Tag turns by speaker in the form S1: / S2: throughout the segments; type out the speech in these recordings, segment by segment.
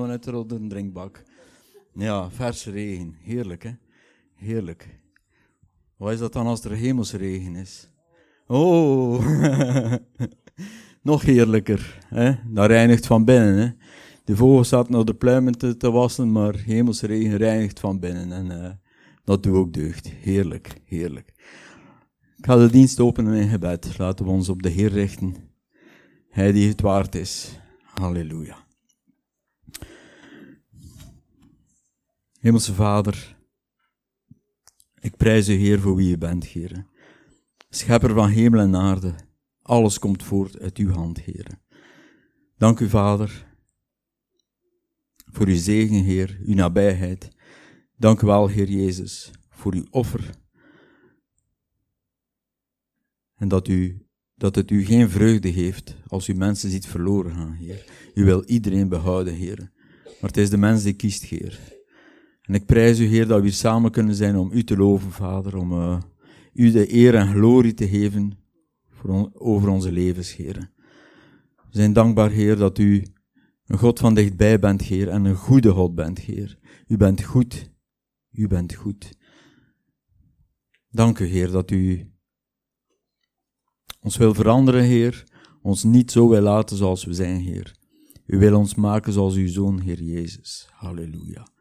S1: vanuit de een drinkbak. Ja, verse regen. Heerlijk, hè? Heerlijk. Wat is dat dan als er hemelse regen is? Oh, nog heerlijker. Hè? Dat reinigt van binnen. Hè? De vogel staat naar de pluimen te, wassen, maar hemelse regen reinigt van binnen. En uh, dat doet ook deugd. Heerlijk, heerlijk. Ik ga de dienst openen in gebed. Laten we ons op de Heer richten. Hij die het waard is. Halleluja. Hemelse Vader, ik prijs u Heer voor wie u bent, Heer. Schepper van hemel en aarde, alles komt voort uit uw hand, Heer. Dank u, Vader, voor uw zegen, Heer, uw nabijheid. Dank u wel, Heer Jezus, voor uw offer. En dat, u, dat het u geen vreugde geeft als u mensen ziet verloren gaan, Heer. U wil iedereen behouden, Heer. Maar het is de mens die kiest, Heer. En ik prijs u, Heer, dat we hier samen kunnen zijn om u te loven, Vader, om uh, u de eer en glorie te geven voor over onze levens, Heer. We zijn dankbaar, Heer, dat u een God van dichtbij bent, Heer, en een goede God bent, Heer. U bent goed. U bent goed. Dank u, Heer, dat u ons wil veranderen, Heer. Ons niet zo wil laten zoals we zijn, Heer. U wil ons maken zoals uw Zoon, Heer Jezus. Halleluja.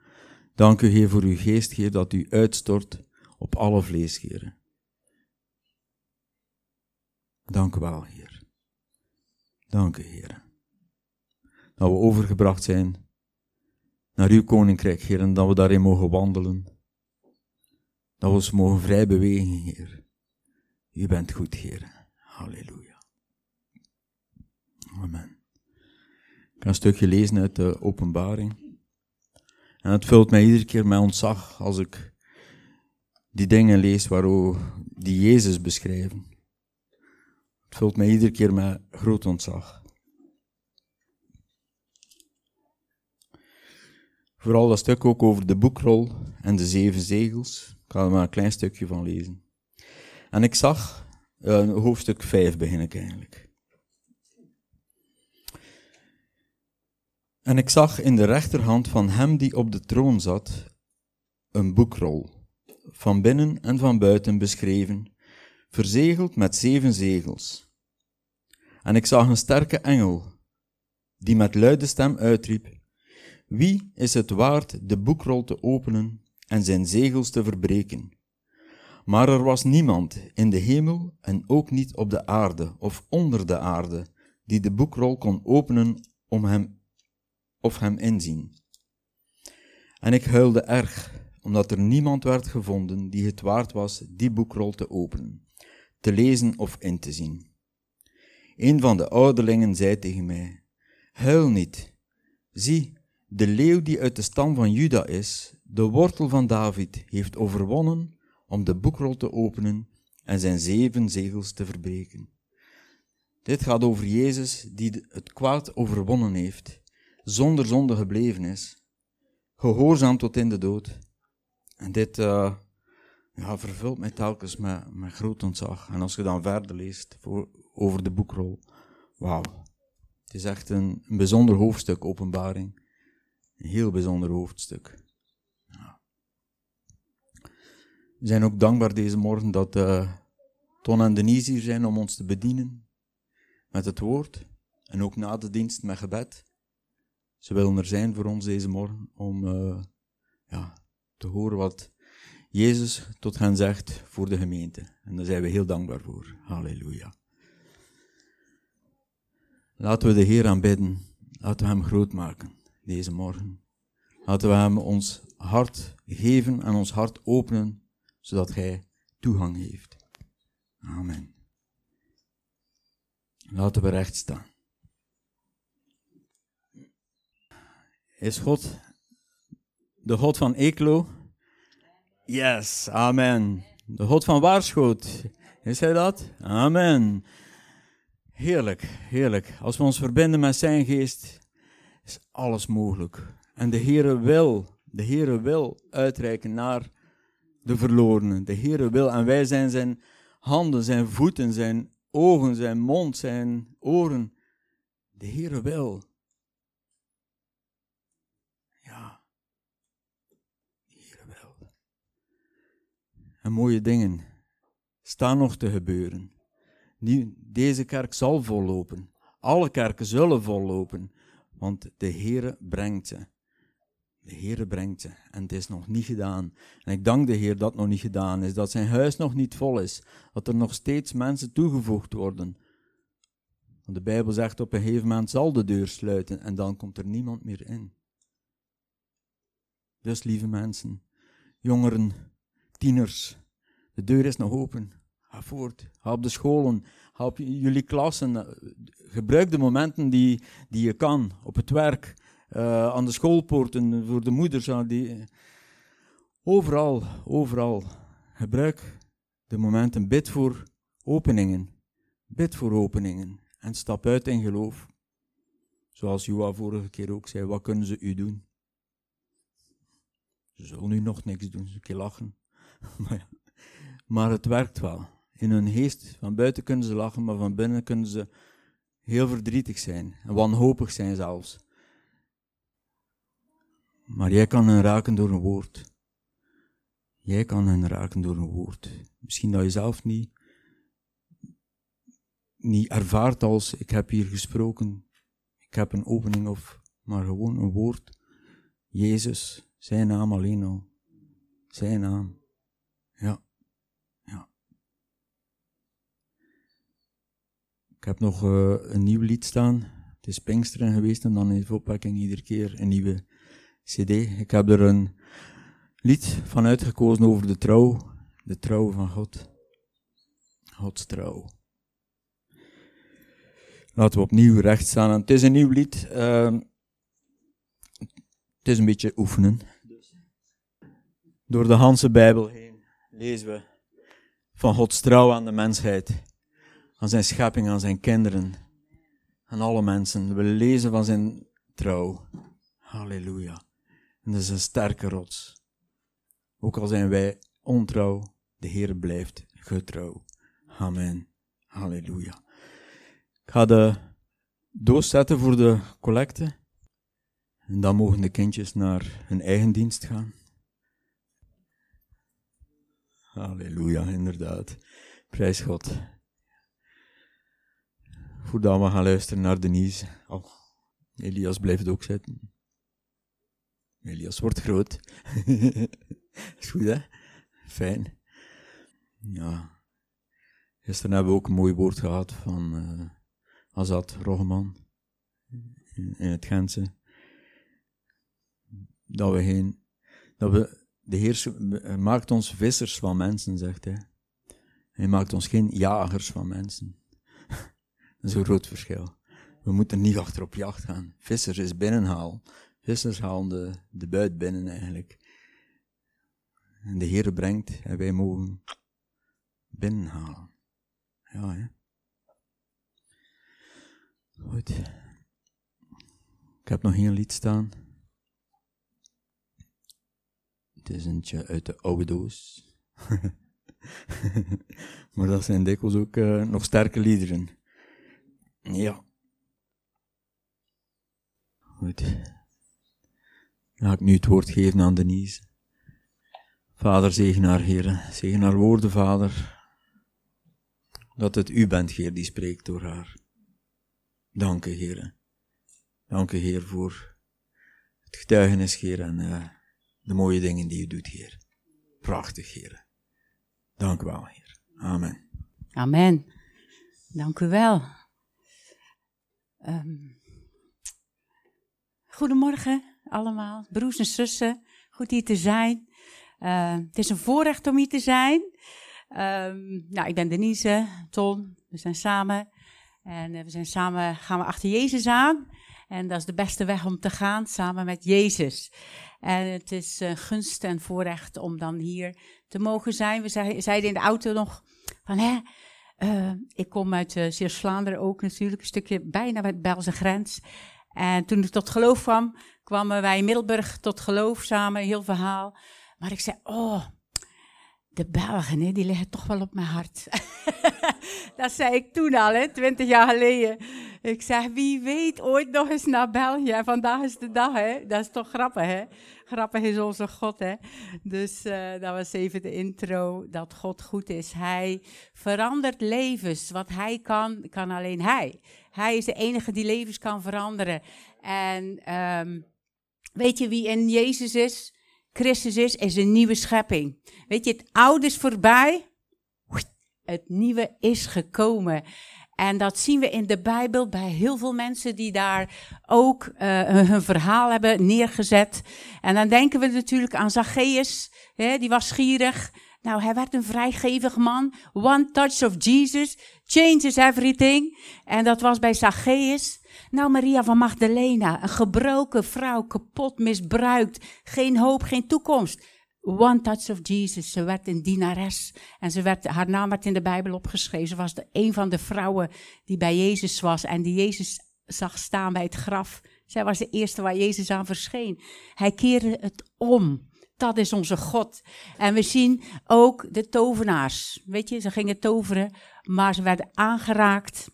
S1: Dank u, Heer, voor uw geest, Heer, dat u uitstort op alle vlees, Heer. Dank u wel, Heer. Dank u, Heer. Dat we overgebracht zijn naar uw koninkrijk, Heer, en dat we daarin mogen wandelen. Dat we ons mogen vrij bewegen, Heer. U bent goed, Heer. Halleluja. Amen. Ik ga een stukje lezen uit de openbaring. En het vult mij iedere keer met ontzag als ik die dingen lees waarover die Jezus beschrijven. Het vult mij iedere keer met groot ontzag. Vooral dat stuk ook over de boekrol en de zeven zegels. Ik ga er maar een klein stukje van lezen. En ik zag, uh, hoofdstuk 5 begin ik eigenlijk. En ik zag in de rechterhand van hem die op de troon zat een boekrol, van binnen en van buiten beschreven, verzegeld met zeven zegels. En ik zag een sterke engel, die met luide stem uitriep, Wie is het waard de boekrol te openen en zijn zegels te verbreken? Maar er was niemand in de hemel en ook niet op de aarde of onder de aarde, die de boekrol kon openen om hem of hem inzien. En ik huilde erg, omdat er niemand werd gevonden die het waard was die boekrol te openen, te lezen of in te zien. Een van de ouderlingen zei tegen mij: Huil niet. Zie, de leeuw die uit de stam van Juda is, de wortel van David, heeft overwonnen om de boekrol te openen en zijn zeven zegels te verbreken. Dit gaat over Jezus die het kwaad overwonnen heeft zonder zonde gebleven is, gehoorzaam tot in de dood. En dit uh, ja, vervult mij telkens met, met groot ontzag. En als je dan verder leest voor, over de boekrol, wauw. Het is echt een, een bijzonder hoofdstuk, openbaring. Een heel bijzonder hoofdstuk. Ja. We zijn ook dankbaar deze morgen dat uh, Ton en Denise hier zijn om ons te bedienen met het woord. En ook na de dienst met gebed. Ze willen er zijn voor ons deze morgen om uh, ja, te horen wat Jezus tot hen zegt voor de gemeente. En daar zijn we heel dankbaar voor. Halleluja. Laten we de Heer aanbidden. Laten we Hem groot maken deze morgen. Laten we Hem ons hart geven en ons hart openen, zodat Hij toegang heeft. Amen. Laten we recht staan. Is God de God van Eklo? Yes, amen. De God van Waarschoot. Is hij dat? Amen. Heerlijk, heerlijk. Als we ons verbinden met zijn geest, is alles mogelijk. En de Heere wil, de Heere wil uitreiken naar de verlorenen. De Heere wil, en wij zijn zijn handen, zijn voeten, zijn ogen, zijn mond, zijn oren. De Heere wil. En mooie dingen staan nog te gebeuren. Deze kerk zal vollopen. Alle kerken zullen vollopen, want de Heere brengt ze. De Heere brengt ze en het is nog niet gedaan. En ik dank de Heer dat het nog niet gedaan is, dat zijn huis nog niet vol is, dat er nog steeds mensen toegevoegd worden. Want de Bijbel zegt op een gegeven moment zal de deur sluiten en dan komt er niemand meer in. Dus lieve mensen, jongeren, tieners, de deur is nog open. Ga voort, op de scholen, op jullie klassen. Gebruik de momenten die, die je kan, op het werk, uh, aan de schoolpoorten, voor de moeders. Die, overal, overal. Gebruik de momenten, bid voor openingen. Bid voor openingen en stap uit in geloof. Zoals Joa vorige keer ook zei, wat kunnen ze u doen? Ze zullen nu nog niks doen, ze keer lachen. maar, het werkt wel. In hun geest, van buiten kunnen ze lachen, maar van binnen kunnen ze heel verdrietig zijn. En wanhopig zijn zelfs. Maar jij kan hen raken door een woord. Jij kan hen raken door een woord. Misschien dat je zelf niet, niet ervaart als ik heb hier gesproken. Ik heb een opening of, maar gewoon een woord. Jezus, zijn naam alleen al. Zijn naam. Ja. Ja. Ik heb nog uh, een nieuw lied staan. Het is Pinksteren geweest en dan is opwekking iedere keer een nieuwe cd. Ik heb er een lied van uitgekozen over de trouw. De trouw van God. Gods trouw. Laten we opnieuw recht staan. het is een nieuw lied. Uh, het is een beetje oefenen. Door de Hanse Bijbel heen lezen we van Gods trouw aan de mensheid, aan zijn schepping, aan zijn kinderen, aan alle mensen. We lezen van zijn trouw. Halleluja. En dat is een sterke rots. Ook al zijn wij ontrouw, de Heer blijft getrouw. Amen. Halleluja. Ik ga de doos zetten voor de collecte. En dan mogen de kindjes naar hun eigen dienst gaan. Halleluja, inderdaad. Prijs God. Voordat we gaan luisteren naar Denise. Oh, Elias blijft ook zitten. Elias wordt groot. Is goed, hè? Fijn. Ja. Gisteren hebben we ook een mooi woord gehad van uh, Azad Rogman in, het Gentse dat we heen, dat we, de Heer maakt ons vissers van mensen, zegt hij. Hij maakt ons geen jagers van mensen. dat is een groot verschil. We moeten niet achter op jacht gaan. Vissers is binnenhaal. Vissers halen de, de buit binnen eigenlijk. En de Heer brengt en wij mogen binnenhalen. Ja, hè. Goed. Ik heb nog één lied staan. Het is eentje uit de oude doos. maar dat zijn dikwijls ook uh, nog sterke liederen. Ja. Goed. Dan ga ik nu het woord geven aan Denise. Vader, zegen haar, Heer. Zegen haar woorden, Vader. Dat het u bent, Heer, die spreekt door haar. Dank u, Heer. Dank u, Heer, voor het getuigenis, Heer. En uh, de mooie dingen die u doet, Heer. Prachtig, Heer. Dank u wel, Heer. Amen.
S2: Amen. Dank u wel. Um, goedemorgen allemaal, broers en zussen. Goed hier te zijn. Uh, het is een voorrecht om hier te zijn. Um, nou, ik ben Denise, Ton, we zijn samen. En uh, we zijn samen, gaan we achter Jezus aan. En dat is de beste weg om te gaan, samen met Jezus. En het is een gunst en voorrecht om dan hier te mogen zijn. We zeiden in de auto nog van, hè, uh, ik kom uit uh, Zeeuws-Vlaanderen ook natuurlijk, een stukje bijna bij de Belgische grens. En toen ik tot geloof kwam, kwamen wij in Middelburg tot geloof samen, heel verhaal. Maar ik zei, oh, de Belgen, hè, die liggen toch wel op mijn hart. dat zei ik toen al, hè, twintig jaar geleden. Ik zeg, wie weet ooit nog eens naar België. Vandaag is de dag, hè? Dat is toch grappig, hè? Grappig is onze God, hè? Dus uh, dat was even de intro, dat God goed is. Hij verandert levens. Wat hij kan, kan alleen hij. Hij is de enige die levens kan veranderen. En um, weet je wie in Jezus is? Christus is, is een nieuwe schepping. Weet je, het oude is voorbij. Het nieuwe is gekomen. En dat zien we in de Bijbel bij heel veel mensen die daar ook uh, hun verhaal hebben neergezet. En dan denken we natuurlijk aan Zacchaeus, hè, die was gierig. Nou, hij werd een vrijgevig man. One touch of Jesus changes everything. En dat was bij Zacchaeus. Nou, Maria van Magdalena, een gebroken vrouw, kapot, misbruikt, geen hoop, geen toekomst. One touch of Jesus. Ze werd een dienares. En ze werd, haar naam werd in de Bijbel opgeschreven. Ze was de, een van de vrouwen die bij Jezus was. En die Jezus zag staan bij het graf. Zij was de eerste waar Jezus aan verscheen. Hij keerde het om. Dat is onze God. En we zien ook de tovenaars. Weet je, ze gingen toveren, maar ze werden aangeraakt.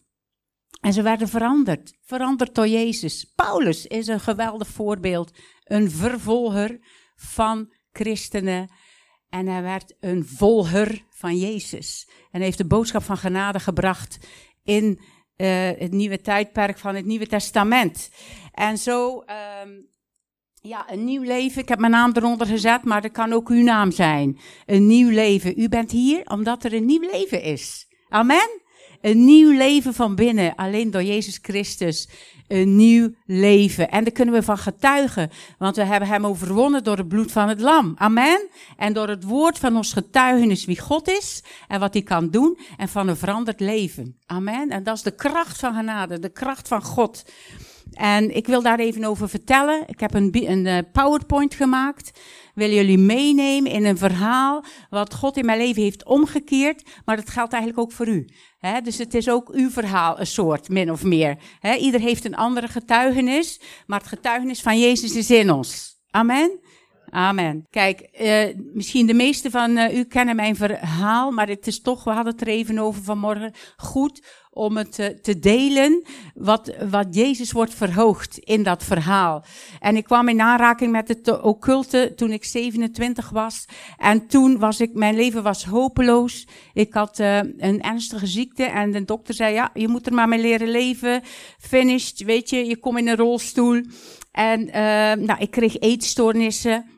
S2: En ze werden veranderd. Veranderd door Jezus. Paulus is een geweldig voorbeeld. Een vervolger van christenen. En hij werd een volger van Jezus. En heeft de boodschap van genade gebracht in uh, het nieuwe tijdperk van het Nieuwe Testament. En zo, um, ja, een nieuw leven. Ik heb mijn naam eronder gezet, maar dat kan ook uw naam zijn. Een nieuw leven. U bent hier omdat er een nieuw leven is. Amen. Een nieuw leven van binnen, alleen door Jezus Christus. Een nieuw leven. En daar kunnen we van getuigen, want we hebben Hem overwonnen door het bloed van het lam. Amen. En door het woord van ons getuigenis wie God is en wat Hij kan doen en van een veranderd leven. Amen. En dat is de kracht van genade, de kracht van God. En ik wil daar even over vertellen. Ik heb een, een uh, PowerPoint gemaakt. Wil jullie meenemen in een verhaal wat God in mijn leven heeft omgekeerd. Maar dat geldt eigenlijk ook voor u. Dus het is ook uw verhaal, een soort, min of meer. He, ieder heeft een andere getuigenis. Maar het getuigenis van Jezus is in ons. Amen. Amen. Kijk, uh, misschien de meeste van uh, u kennen mijn verhaal, maar het is toch, we hadden het er even over vanmorgen, goed om het te, te delen, wat, wat Jezus wordt verhoogd in dat verhaal. En ik kwam in aanraking met het occulte toen ik 27 was. En toen was ik, mijn leven was hopeloos. Ik had uh, een ernstige ziekte en de dokter zei, ja, je moet er maar mee leren leven. Finished, weet je, je komt in een rolstoel. En uh, nou, ik kreeg eetstoornissen.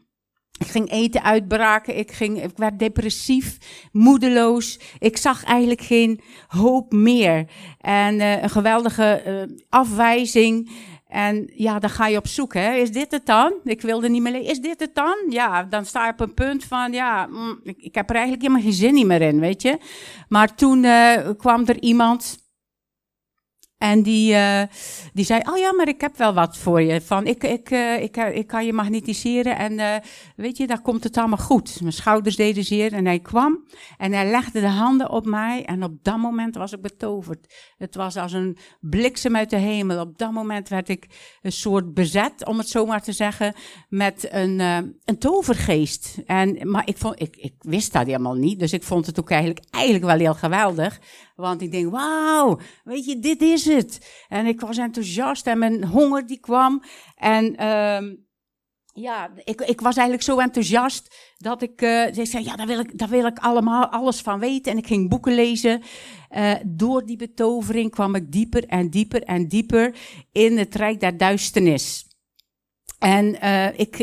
S2: Ik ging eten uitbraken, ik, ging, ik werd depressief, moedeloos. Ik zag eigenlijk geen hoop meer. En uh, een geweldige uh, afwijzing. En ja, dan ga je op zoek, hè. Is dit het dan? Ik wilde niet meer leven. Is dit het dan? Ja, dan sta je op een punt van, ja, mm, ik, ik, heb er eigenlijk helemaal geen zin meer in, weet je. Maar toen uh, kwam er iemand en die, uh, die zei, oh ja, maar ik heb wel wat voor je. Van, ik, ik, uh, ik, ik kan je magnetiseren en uh, weet je, daar komt het allemaal goed. Mijn schouders deden zeer en hij kwam en hij legde de handen op mij. En op dat moment was ik betoverd. Het was als een bliksem uit de hemel. Op dat moment werd ik een soort bezet, om het zo maar te zeggen, met een, een tovergeest. En, maar ik, vond, ik, ik wist dat helemaal niet, dus ik vond het ook eigenlijk, eigenlijk wel heel geweldig. Want ik denk, wauw, weet je, dit is het. En ik was enthousiast en mijn honger die kwam. En um, ja, ik, ik was eigenlijk zo enthousiast dat ik, uh, zei, ja, daar wil ik, daar wil ik allemaal alles van weten. En ik ging boeken lezen. Uh, door die betovering kwam ik dieper en dieper en dieper in het rijk der duisternis. En uh, ik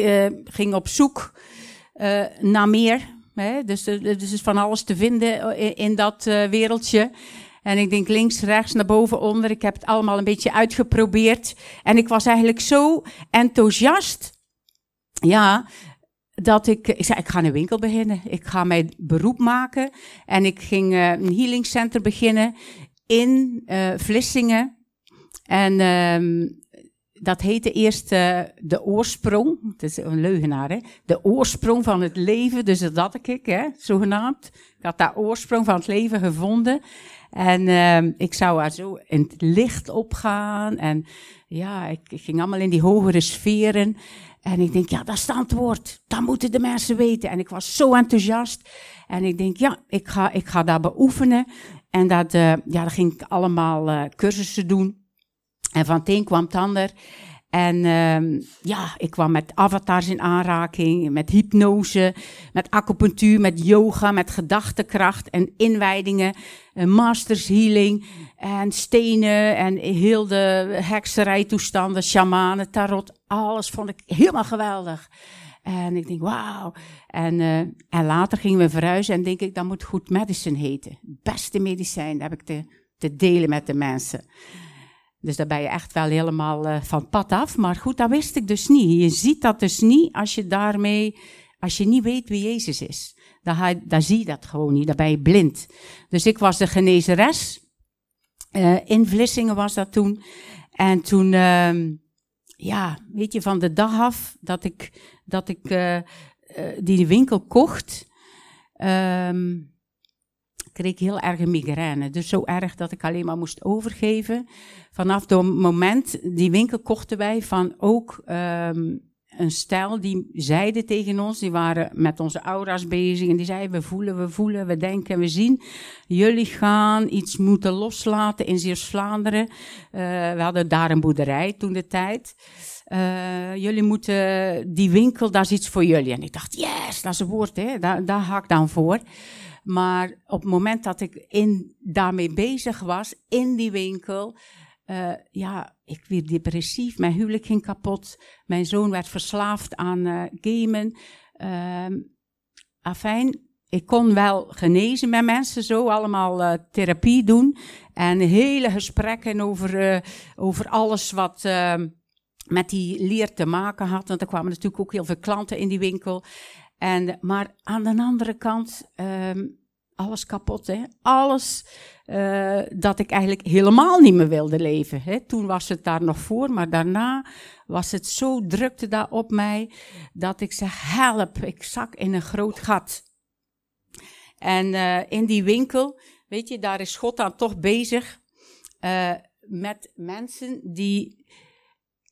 S2: ging op zoek naar meer. Hè? Dus dus is van alles te vinden in, in dat uh, wereldje. En ik denk links, rechts, naar boven, onder. Ik heb het allemaal een beetje uitgeprobeerd. En ik was eigenlijk zo enthousiast. Ja, dat ik, ik zei, ik ga een winkel beginnen. Ik ga mijn beroep maken. En ik ging uh, een healing center beginnen in uh, Vlissingen. En um, dat heette eerst uh, de oorsprong. Het is een leugenaar, hè? De oorsprong van het leven. Dus dat had ik, hè? Zogenaamd. Ik had daar oorsprong van het leven gevonden. En uh, ik zou er zo in het licht opgaan. En ja, ik, ging allemaal in die hogere sferen. En ik denk, ja, dat is het antwoord. Dat moeten de mensen weten. En ik was zo enthousiast. En ik denk, ja, ik ga, ik ga daar beoefenen. En dat, uh, ja, dan ging ik allemaal uh, cursussen doen. En van het kwam het ander. En um, ja, ik kwam met avatars in aanraking, met hypnose, met acupunctuur, met yoga, met gedachtekracht en inwijdingen, en masters healing en stenen en heel de hekserijtoestanden, shamanen, tarot, alles vond ik helemaal geweldig. En ik denk, wauw. En, uh, en later gingen we verhuizen en denk ik, dat moet goed medicine heten. Beste medicijn, dat heb ik te delen met de mensen. Dus daar ben je echt wel helemaal uh, van pad af. Maar goed, dat wist ik dus niet. Je ziet dat dus niet als je daarmee, als je niet weet wie Jezus is. Dan, zie je dat gewoon niet, dan ben je blind. Dus ik was de genezeres. Uh, in Vlissingen was dat toen. En toen, uh, ja, weet je, van de dag af dat ik, dat ik uh, die winkel kocht, um, kreeg heel erg migraine. Dus zo erg dat ik alleen maar moest overgeven. Vanaf het moment, die winkel kochten wij van ook um, een stel die zeiden tegen ons, die waren met onze aura's bezig en die zeiden, we voelen, we voelen, we denken, we zien. Jullie gaan iets moeten loslaten in Zeeuws-Vlaanderen. Uh, we hadden daar een boerderij toen de tijd. Uh, jullie moeten, die winkel, dat is iets voor jullie. En ik dacht, yes, dat is een woord, hè? Daar, daar ga ik dan voor. Maar op het moment dat ik in, daarmee bezig was, in die winkel, uh, ja, ik werd depressief. Mijn huwelijk ging kapot. Mijn zoon werd verslaafd aan uh, gamen. Uh, afijn, ik kon wel genezen met mensen, zo allemaal uh, therapie doen. En hele gesprekken over, over alles wat ehm, met die leer te maken had. Want er kwamen natuurlijk ook heel veel klanten in die winkel. En, maar aan de andere kant, um, alles kapot. Hè? Alles uh, dat ik eigenlijk helemaal niet meer wilde leven. Hè? Toen was het daar nog voor, maar daarna was het zo drukte daar op mij dat ik zeg: help, ik zak in een groot gat. En uh, in die winkel, weet je, daar is God dan toch bezig uh, met mensen die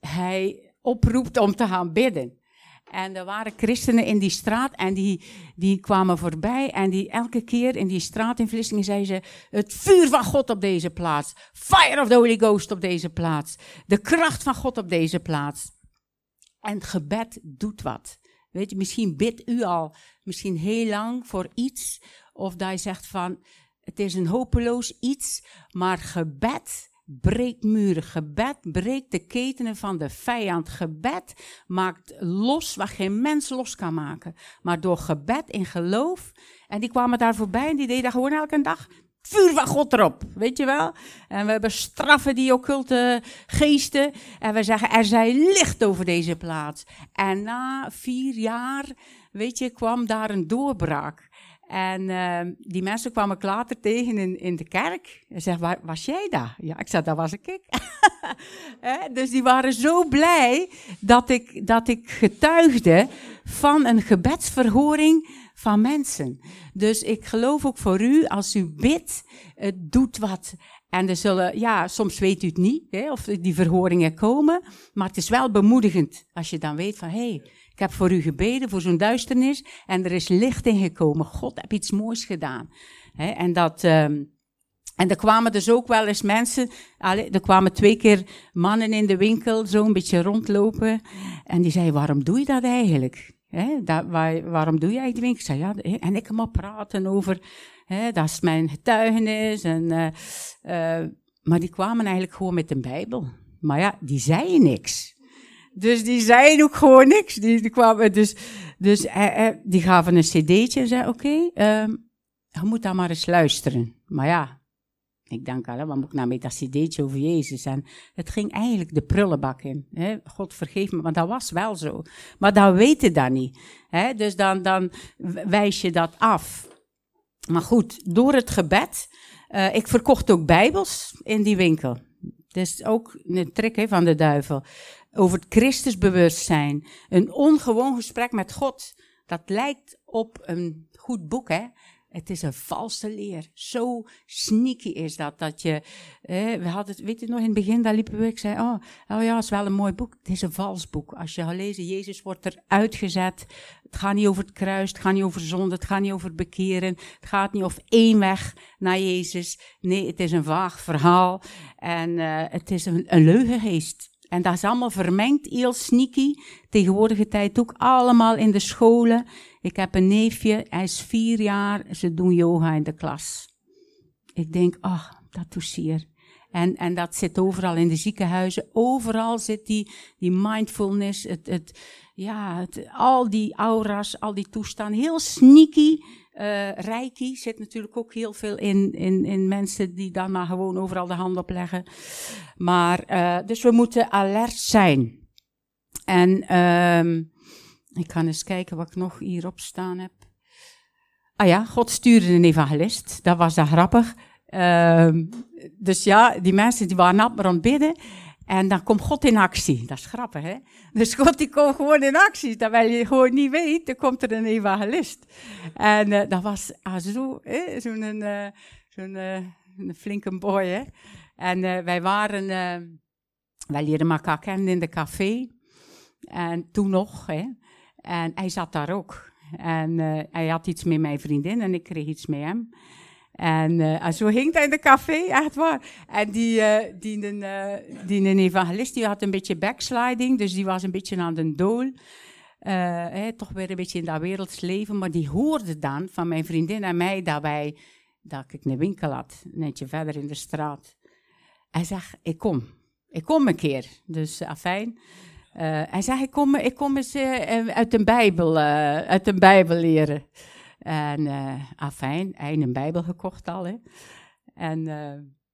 S2: hij oproept om te gaan bidden. En er waren christenen in die straat en die, die kwamen voorbij. En die elke keer in die straat in Vlissingen zeiden ze: Het vuur van God op deze plaats. Fire of the Holy Ghost op deze plaats. De kracht van God op deze plaats. En gebed doet wat. Weet je, misschien bidt u al, misschien heel lang voor iets. Of dat zegt van: Het is een hopeloos iets. Maar gebed breekt muren. Gebed breekt de ketenen van de vijand. Gebed maakt los wat geen mens los kan maken. Maar door gebed in geloof. En die kwamen daar voorbij en die deden gewoon elke dag vuur van God erop, weet je wel? En we bestraffen die occulte geesten. En we zeggen, er zij licht over deze plaats. En na vier jaar, weet je, kwam daar een doorbraak. En uh, die mensen kwamen ik later tegen in, in de kerk. En zei, waar was jij daar? Ja, ik zei, dat was ik. dus die waren zo blij dat ik, dat ik getuigde van een gebedsverhoring van mensen. Dus ik geloof ook voor u, als u bidt, het doet wat. En er zullen, ja, soms weet u het niet, hè, of die verhoringen komen. Maar het is wel bemoedigend als je dan weet van, hé, hey, ik heb voor u gebeden, voor zo'n duisternis. En er is licht in gekomen. God heb iets moois gedaan. en dat. Um, en er kwamen dus ook wel eens mensen, er kwamen twee keer mannen in de winkel, zo een beetje rondlopen. En die zeiden, waarom doe je dat eigenlijk? Dat, waar, waarom doe jij die winkel? Ik zei, ja, en ik maar praten over, dat is mijn getuigenis. En, uh, uh, maar die kwamen eigenlijk gewoon met een bijbel. Maar ja, die zeiden niks. Dus die zeiden ook gewoon niks. Die, kwamen dus, dus eh, eh, die gaven een cd'tje en zei, oké, okay, um, je moet dan maar eens luisteren. Maar ja, ik denk al, wat moet ik nou met dat cd'tje over Jezus? En het ging eigenlijk de prullenbak in. Hè? God vergeef me, maar dat was wel zo. Maar dat weet je dan niet. Hè? Dus dan, dan wijs je dat af. Maar goed, door het gebed, uh, ik verkocht ook bijbels in die winkel. Dat is ook een trick hè, van de duivel over het Christusbewustzijn. Een ongewoon gesprek met God. Dat lijkt op een goed boek, hè? Het is een valse leer. Zo sneaky is dat. Dat je, eh, we hadden weet je nog, in het begin, daar liepen we, ik zei, oh, oh ja, het is wel een mooi boek. Het is een vals boek. Als je gaat lezen, Jezus wordt er uitgezet. Het gaat niet over het kruis, het gaat niet over zonde, het gaat niet over bekeren. Het gaat niet over één weg naar Jezus. Nee, het is een vaag verhaal. En uh, het is een, een leugengeest. En dat is allemaal vermengd, heel sneaky. Tegenwoordige tijd ook allemaal in de scholen. Ik heb een neefje, hij is vier jaar, ze doen yoga in de klas. Ik denk, ach, oh, dat doet. En, en dat zit overal in de ziekenhuizen. Overal zit die, die mindfulness, het, het, ja, het, al die aura's, al die toestanden. Heel sneaky. Uh, Reiki zit natuurlijk ook heel veel in, in, in mensen die dan maar gewoon overal de hand opleggen. Maar, uh, dus we moeten alert zijn. En um, ik ga eens kijken wat ik nog hierop staan heb. Ah ja, God stuurde een evangelist. Dat was grappig. Uh, dus ja, die mensen die waren maar aan bidden. En dan komt God in actie. Dat is grappig, hè? Dus God die komt gewoon in actie. Terwijl je gewoon niet weet, dan komt er een evangelist. En uh, dat was zo, zo'n uh, zo'n uh, een flinke boy, hè? En wij waren, wij leerden elkaar kennen in de café. En toen nog, hè? En hij zat daar ook. En hij had iets met mijn vriendin en ik kreeg iets met hem. En, uh, en zo hing hij in de café, echt waar. En die, uh, die, een, die een evangelist, die had een beetje backsliding, dus die was een beetje aan de dool. Toch weer een beetje in dat werelds leven. Maar die hoorde dan van mijn vriendin en mij dat, wij, dat ik een winkel had, netje verder in de straat. Hij zegt, ik kom. Ik kom een keer. Dus afijn. Hij zei, ik kom, ik kom eens uit, de Bijbel, uit de Bijbel leren. En afijn, hij een Bijbel gekocht al. Hè. En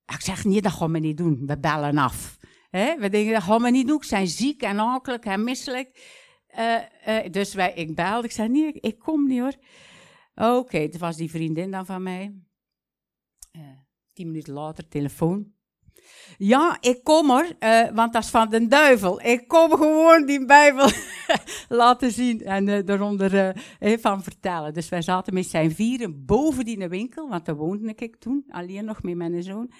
S2: ik zeg, nee, dat gaan we niet doen. We bellen af. Hè? We denken, dat gaan we niet doen. Ik zijn ziek en ankelijk en misselijk. dus wij, ik belde. Ik zei, nee, ik, kom niet hoor. Oké, okay, dat was die vriendin dan van mij. tien minuten later, telefoon. Ja, ik kom er, uh, want dat is van de duivel. Ik kom gewoon die Bijbel laten zien en eronder uh, van vertellen. Dus wij zaten met zijn vieren boven die winkel, want daar woonde ik toen, alleen nog met mijn zoon.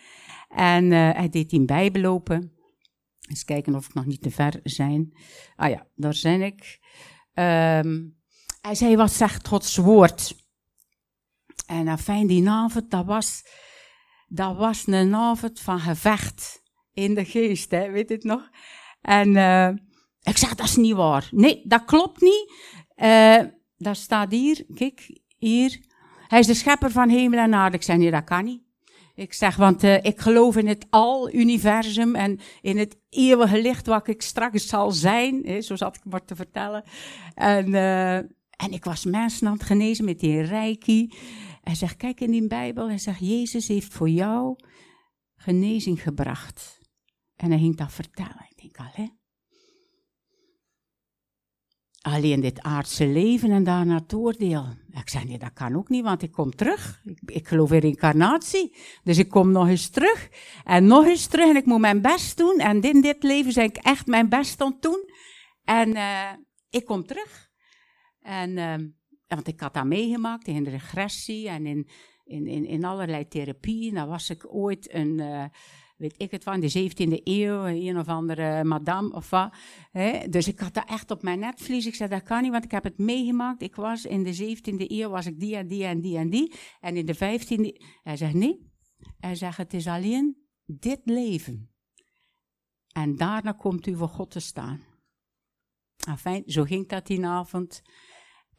S2: En hij deed die Bijbel open. Eens kijken of ik nog niet te ver zijn. Ah ja, daar zijn ik. Um, hij zei, wat zegt Gods woord? En afijn, die avond, dat was dat was een avond van gevecht in de geest, hè, weet je het nog? En uh, ik zeg, dat is niet waar. Nee, dat klopt niet. Uh, dat staat hier, kijk, hier. Hij is de schepper van hemel en aarde. Ik zeg, nee, dat kan niet. Ik zeg, want uh, ik geloof in het al-universum en in het eeuwige licht wat ik straks zal zijn. Hè, zo zat ik maar te vertellen. En, en ik was mensen aan het genezen met die reiki. Hij zegt, kijk in die Bijbel, hij zegt, Jezus heeft voor jou genezing gebracht. En hij ging dat vertellen. Ik denk, allee. Alleen dit aardse leven en daarna het oordeel. Ik zei, nee, dat kan ook niet, want ik kom terug. Ik, ik geloof in incarnatie. Dus ik kom nog eens terug. En nog eens terug en ik moet mijn best doen. En in dit leven zijn ik echt mijn best aan het doen. En uh, ik kom terug. En... Uh, want ik had dat meegemaakt in de regressie en in, in, in, allerlei therapieën. Dan was ik ooit een, uh, weet ik het van, de 17e eeuw, een of andere madame of wat. Hè? Dus ik had dat echt op mijn netvlies. Ik zei, dat kan niet, want ik heb het meegemaakt. Ik was in de 17e eeuw, was ik die en die en die en die. En in de 15e, hij zegt, nee. Hij zegt, het is alleen dit leven. En daarna komt u voor God te staan. Enfin, zo ging dat die avond.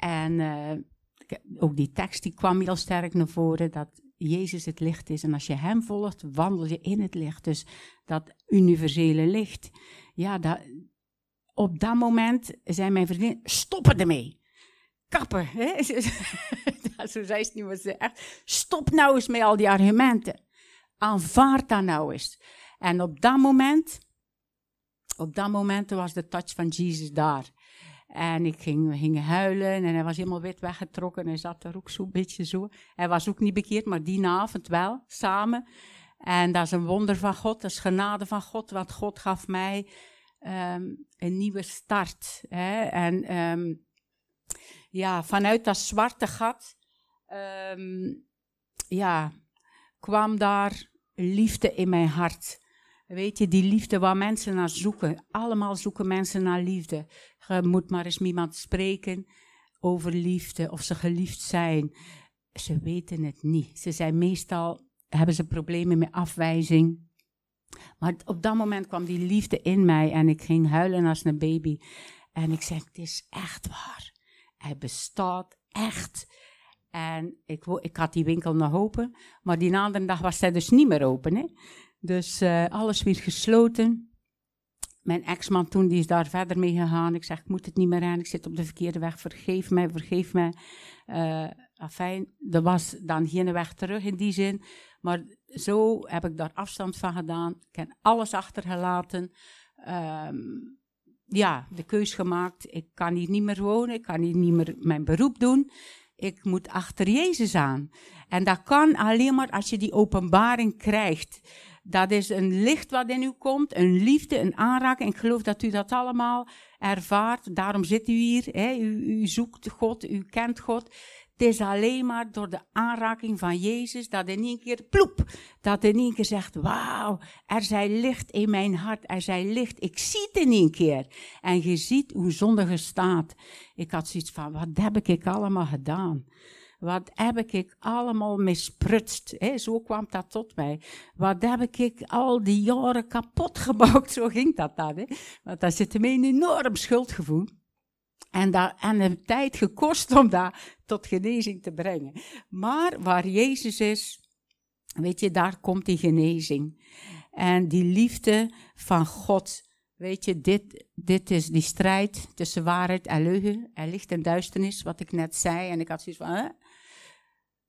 S2: En uh, ook die tekst die kwam heel sterk naar voren, dat Jezus het licht is. En als je Hem volgt, wandel je in het licht. Dus dat universele licht. Ja, dat, op dat moment zei mijn vriendin, stoppen ermee. Kappen. Hè? Zo zei ze niet, maar ze echt, stop nou eens met al die argumenten. Aanvaard dat nou eens. En op dat moment, op dat moment was de touch van Jezus daar. En ik ging, we gingen huilen en hij was helemaal wit weggetrokken. Hij zat daar ook zo'n beetje zo. Hij was ook niet bekeerd, maar die avond wel, samen. En dat is een wonder van God, dat is genade van God, want God gaf mij um, een nieuwe start. Hè? En um, ja, vanuit dat zwarte gat ehm, ja, kwam daar liefde in mijn hart. Weet je, die liefde waar mensen naar zoeken. Allemaal zoeken mensen naar liefde. Je moet maar eens iemand spreken over liefde, of ze geliefd zijn. Ze weten het niet. Ze zijn meestal, hebben ze problemen met afwijzing. Maar op dat moment kwam die liefde in mij en ik ging huilen als een baby. En ik zei, het is echt waar. Hij bestaat echt. En ik, ik had die winkel nog open, maar die andere dag was hij dus niet meer open. Hè? Dus uh, alles weer gesloten. Mijn ex-man toen, die is daar verder mee gegaan. Ik zeg, ik moet het niet meer aan, ik zit op de verkeerde weg, vergeef mij, vergeef mij. Uh, afijn, er was dan geen weg terug in die zin. Maar zo heb ik daar afstand van gedaan. Ik heb alles achtergelaten. Um, ja, de keus gemaakt. Ik kan hier niet meer wonen, ik kan hier niet meer mijn beroep doen. Ik moet achter Jezus aan. En dat kan alleen maar als je die openbaring krijgt. Dat is een licht wat in u komt, een liefde, een aanraking. Ik geloof dat u dat allemaal ervaart. Daarom zit u hier. Hè. U, u zoekt God, u kent God. Het is alleen maar door de aanraking van Jezus dat in één keer ploep, dat in één keer zegt, wauw, er zij licht in mijn hart, er zij licht, ik zie het in één keer. En je ziet hoe zondige staat. Ik had zoiets van, wat heb ik allemaal gedaan? Wat heb ik allemaal misprutst? Hè? Zo kwam dat tot mij. Wat heb ik al die jaren kapot gebouwd? Zo ging dat dan. Hè? Want daar zit me een enorm schuldgevoel. En, dat, en een tijd gekost om dat tot genezing te brengen. Maar waar Jezus is, weet je, daar komt die genezing. En die liefde van God. Weet je, dit, dit is die strijd tussen waarheid en leugen. Er ligt een duisternis, wat ik net zei. En ik had zoiets van, hè?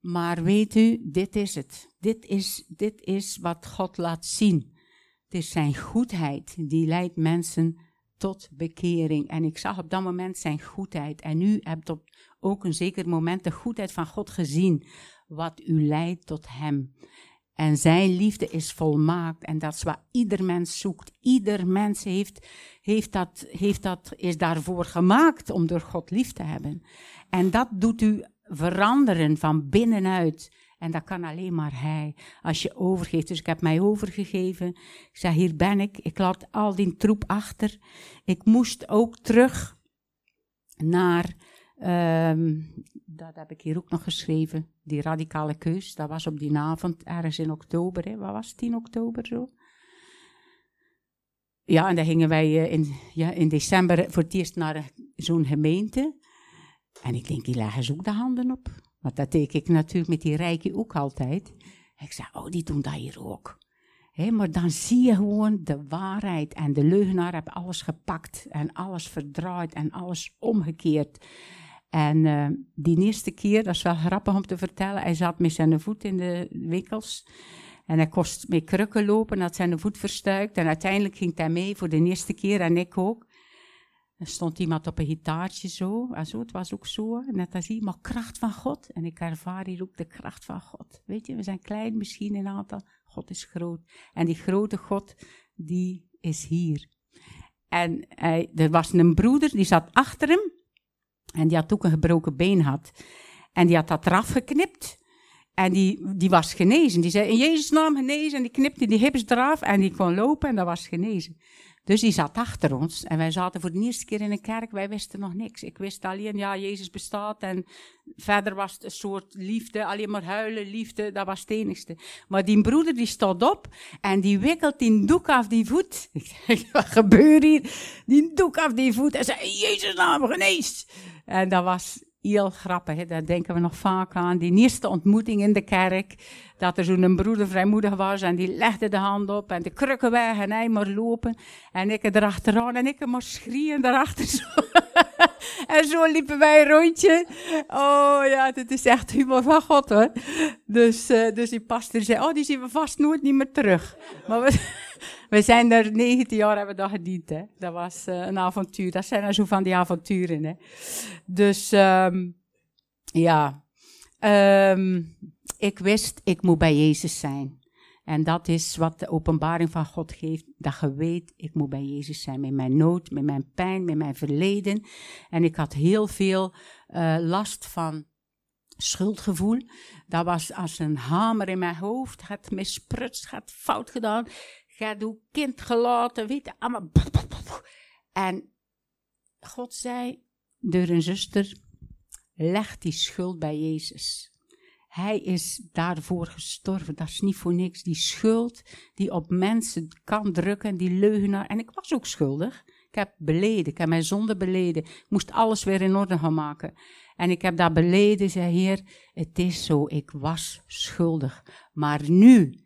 S2: Maar weet u, dit is het. Dit is, dit is wat God laat zien. Het is zijn goedheid die leidt mensen tot bekering. En ik zag op dat moment zijn goedheid. En u hebt op ook een zeker moment de goedheid van God gezien, wat u leidt tot Hem. En zijn liefde is volmaakt en dat is wat ieder mens zoekt. Ieder mens heeft, heeft dat, heeft dat, is daarvoor gemaakt om door God lief te hebben. En dat doet u veranderen van binnenuit. En dat kan alleen maar Hij, als je overgeeft. Dus ik heb mij overgegeven. Ik zei, hier ben ik. Ik laat al die troep achter. Ik moest ook terug naar, um, dat heb ik hier ook nog geschreven, die radicale keus. Dat was op die avond, ergens in oktober. Hè. Wat was het, 10 oktober zo? Ja, en dan gingen wij eh, in, ja, in december voor het eerst naar zo'n gemeente. En ik denk, die leggen ze ook de handen op. Want dat deed ik natuurlijk met die rijken ook altijd. ik zei, oh, die doen dat hier ook. maar dan zie je gewoon de waarheid. En de leugenaar heeft alles gepakt en alles verdraaid en alles omgekeerd. En uh, die eerste keer, dat is wel grappig om te vertellen, hij zat met zijn voet in de winkels. En hij kost met krukken lopen, had zijn voet verstuikt. En uiteindelijk ging hij mee voor de eerste keer en ik ook. Er stond iemand op een gitaartje zo, en zo, het was ook zo, net als hier, maar kracht van God. En ik ervaar hier ook de kracht van God. Weet je, we zijn klein misschien een aantal, God is groot. En die grote God, die is hier. En hij, er was een broeder, die zat achter hem, en die had ook een gebroken been had. En die had dat eraf geknipt. En die, die was genezen. Die zei in Jezus naam genezen. En die knipte die hips eraf en die kon lopen en dat was genezen. Dus die zat achter ons en wij zaten voor de eerste keer in een kerk. Wij wisten nog niks. Ik wist alleen, ja, Jezus bestaat en verder was het een soort liefde, alleen maar huilen, liefde, dat was het enigste. Maar die broeder die stond op en die wikkelt die doek af die voet. Ik zeg, wat gebeurt hier? Die doek af die voet en zei, Jezus naam genees. En dat was heel grappig, daar denken we nog vaak aan. Die eerste ontmoeting in de kerk, dat er zo'n broeder vrijmoedig was en die legde de hand op en de krukken weg en hij maar lopen. En ik erachteraan en ik maar schreeuwen daarachter zo. en zo liepen wij een rondje. Oh ja, dit is echt humor van God hoor. Dus, uh, dus die pastor zei, oh die zien we vast nooit niet meer terug. Maar we, we zijn er 19 jaar hebben we dat gediend. Hè. Dat was uh, een avontuur. Dat zijn er zo van die avonturen. Hè. Dus um, ja, um, ik wist, ik moet bij Jezus zijn. En dat is wat de openbaring van God geeft. Dat je weet, ik moet bij Jezus zijn. Met mijn nood, met mijn pijn, met mijn verleden. En ik had heel veel uh, last van schuldgevoel. Dat was als een hamer in mijn hoofd. Het misprutst, het fout gedaan. Gaat uw kind gelaten, weet allemaal. En God zei door een zuster, leg die schuld bij Jezus. Hij is daarvoor gestorven. Dat is niet voor niks. Die schuld die op mensen kan drukken, die leugenaar. En ik was ook schuldig. Ik heb beleden, ik heb mijn zonde beleden. Ik moest alles weer in orde gaan maken. En ik heb dat beleden, zei Heer, het is zo, ik was schuldig. Maar nu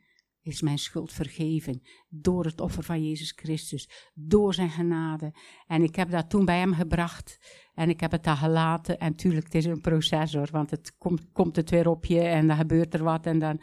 S2: is mijn schuld vergeven door het offer van Jezus Christus, door zijn genade. En ik heb dat toen bij hem gebracht en ik heb het daar gelaten. En tuurlijk, het is een proces hoor, want het komt, komt het weer op je en dan gebeurt er wat en dan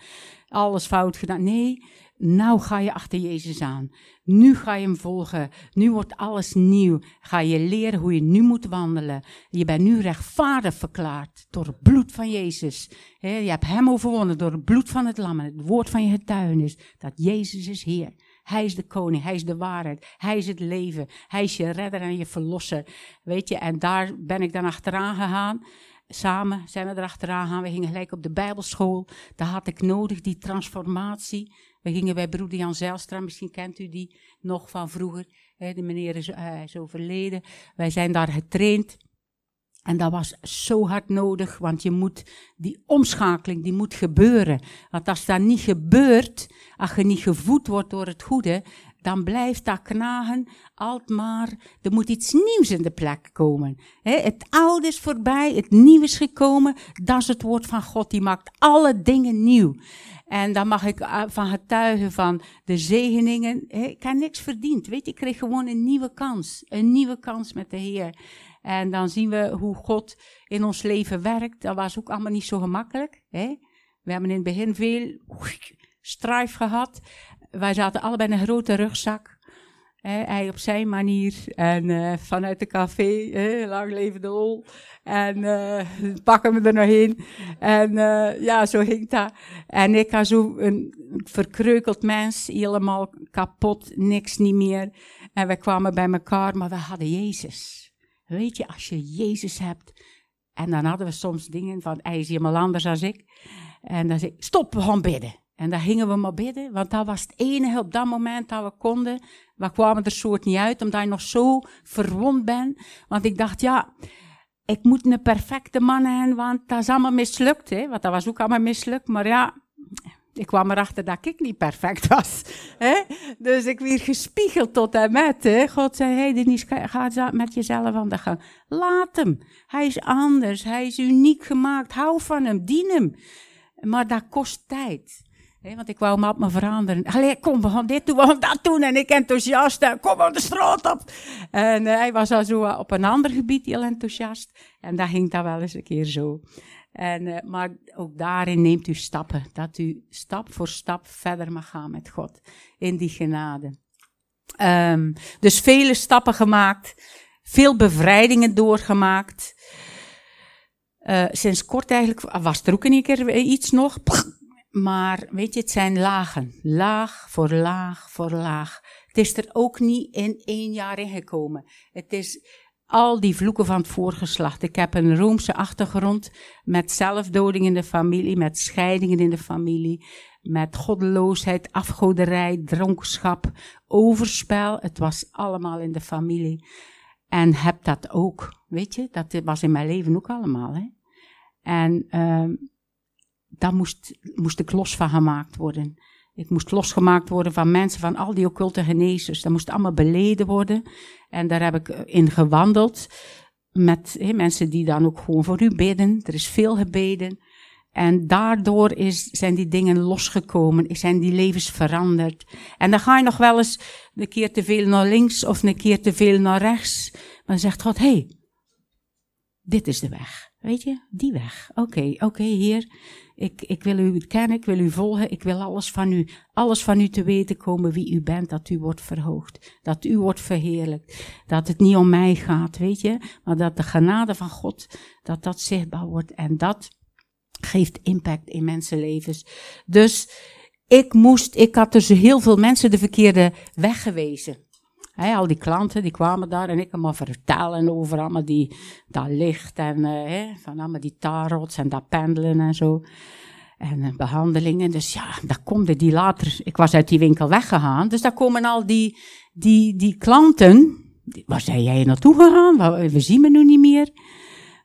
S2: alles fout gedaan. Nee, nou ga je achter Jezus aan. Nu ga je hem volgen. Nu wordt alles nieuw. Ga je leren hoe je nu moet wandelen. Je bent nu rechtvaardig verklaard door het bloed van Jezus. je hebt hem overwonnen door het bloed van het lam en het woord van je getuigenis. Dat Jezus is Heer. Hij is de koning, hij is de waarheid, hij is het leven, hij is je redder en je verlosser. Weet je, en daar ben ik dan achteraan gegaan. Samen zijn we erachteraan gegaan. We gingen gelijk op de Bijbelschool. Daar had ik nodig, die transformatie. We gingen bij broeder Jan Zijlstra, misschien kent u die nog van vroeger. De meneer is, uh, is overleden. Wij zijn daar getraind. En dat was zo hard nodig, want je moet, die omschakeling, die moet gebeuren. Want als dat niet gebeurt, als je niet gevoed wordt door het goede, dan blijft dat knagen maar. Er moet iets nieuws in de plek komen. het oude is voorbij, het nieuwe is gekomen. Dat is het woord van God, die maakt alle dingen nieuw. En dan mag ik eh, van getuigen van de zegeningen. Ik heb niks verdiend. Weet je, ik kreeg gewoon een nieuwe kans. Een nieuwe kans met de Heer. En dan zien we hoe God in ons leven werkt. Dat was ook allemaal niet zo gemakkelijk. We hebben in het begin veel strijd gehad. Wij zaten allebei in een grote rugzak. hij op zijn manier. En uh, vanuit de café, lang leven de lol. En uh, pakken we er nog in. En uh, ja, zo ging dat. En ik was zo een verkreukeld mens, helemaal kapot, niks niet meer. En we kwamen bij elkaar, maar we hadden Jezus. Weet je, als je Jezus hebt. En dan hadden we soms dingen van, hij is helemaal anders dan ik. En dan zei ik, stop, we gaan bidden. En dan gingen we maar bidden, want dat was het enige op dat moment dat we konden. We kwamen er soort niet uit, omdat je nog zo verwond bent. Want ik dacht, ja, ik moet een perfecte man hebben, want dat is allemaal mislukt. Hè? Want dat was ook allemaal mislukt. Maar ja, ik kwam erachter dat ik niet perfect was. Hè? Dus ik werd gespiegeld tot en met. Hè? God zei, hey Denise, ga met jezelf aan de gang. Laat hem. Hij is anders. Hij is uniek gemaakt. Hou van hem. Dien hem. Maar dat kost tijd. Want ik wou me op me veranderen. Allee, kom, we gaan dit doen, we gaan dat doen. En ik enthousiast. Kom op de straat op. En uh, hij was al zo op een ander gebied heel enthousiast. En dat ging dan wel eens een keer zo. En, uh, maar ook daarin neemt u stappen. Dat u stap voor stap verder mag gaan met God. In die genade. Um, dus vele stappen gemaakt. Veel bevrijdingen doorgemaakt. Sinds kort eigenlijk was er ook een keer iets nog. Maar weet je, het zijn lagen. Laag voor laag voor laag. Het is er ook niet in één jaar ingekomen. Het is al die vloeken van het voorgeslacht. Ik heb een Roomse achtergrond met zelfdoding in de familie, met scheidingen in de familie, met goddeloosheid, afgoderij, dronkenschap, overspel. Het was allemaal in de familie. En heb dat ook, weet je, dat was in mijn leven ook allemaal. Hè? En uh, daar moest, moest ik los van gemaakt worden. Ik moest losgemaakt worden van mensen, van al die occulte genezers. Dat moest allemaal beleden worden. En daar heb ik in gewandeld. Met mensen die dan ook gewoon voor u bidden. Er is veel gebeden. En daardoor is, zijn die dingen losgekomen, zijn die levens veranderd. En dan ga je nog wel eens een keer te veel naar links of een keer te veel naar rechts. Maar dan zegt God, hé, hey, dit is de weg. Weet je, die weg. Oké, oké, Heer. Ik, ik wil u kennen, ik wil u volgen, ik wil alles van u, alles van u te weten komen wie u bent, dat u wordt verhoogd, dat u wordt verheerlijkt, dat het niet om mij gaat, weet je, maar dat de genade van God, dat dat zichtbaar wordt en dat geeft impact in mensenlevens. Dus ik moest, ik had dus heel veel mensen de verkeerde weg gewezen. Al die klanten die kwamen daar en ik hem maar vertellen over allemaal die, dat licht en uh, van allemaal die tarots en dat pendelen en zo. En uh, behandelingen. Dus ja, daar komt die later. Ik was uit die winkel weggegaan. Dus daar komen al die, die, die klanten. Waar zijn jij naartoe gegaan? We zien me nu niet meer.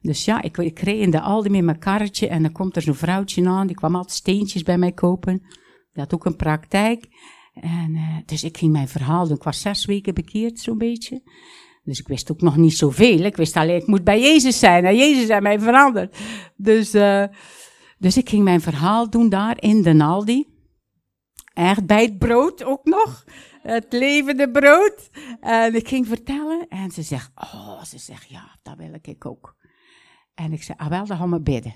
S2: Dus ja, ik, ik reed in de Aldi met mijn karretje en dan komt er zo'n vrouwtje aan. Die kwam altijd steentjes bij mij kopen. Die had ook een praktijk. En, uh, dus ik ging mijn verhaal doen. Ik was zes weken bekeerd, zo'n beetje. Dus ik wist ook nog niet zoveel. Ik wist alleen, ik moet bij Jezus zijn. En Jezus heeft mij veranderd. Dus, uh, dus ik ging mijn verhaal doen daar in de Aldi. Echt bij het brood ook nog. Het levende brood. En ik ging vertellen. En ze zegt, oh, ze zegt, ja, dat wil ik ook. En ik zei, ah wel, dan gaan we bidden.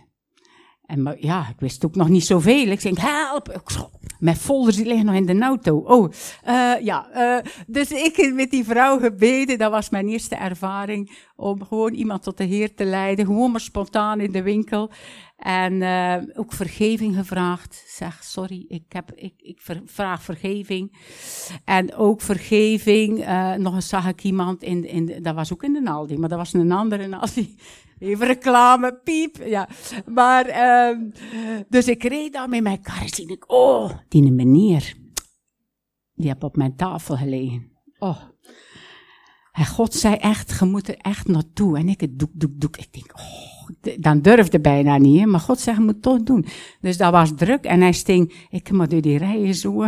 S2: En maar, ja, ik wist ook nog niet zoveel. Ik zei, help! Mijn folders die liggen nog in de auto. Oh, uh, ja. Uh, dus ik met die vrouw gebeden. Dat was mijn eerste ervaring. Om gewoon iemand tot de Heer te leiden. Gewoon maar spontaan in de winkel. En uh, ook vergeving gevraagd. Zeg, sorry, ik, heb, ik, ik vraag vergeving. En ook vergeving. nog eens zag ik iemand in, in, dat was ook in de Naldi, maar dat was een andere Naldi. Even reclame, piep. Ja. Maar, uh, dus ik reed daar met mijn kar. En ik, oh, die meneer. Die heb op mijn tafel gelegen. Oh. En God zei echt, je moet er echt naartoe. En ik het doek, doek, doek. Ik denk, oh, dan durfde bijna niet. Maar God zei, je moet het toch doen. Dus dat was druk. En hij sting, ik maar door die rijen zo.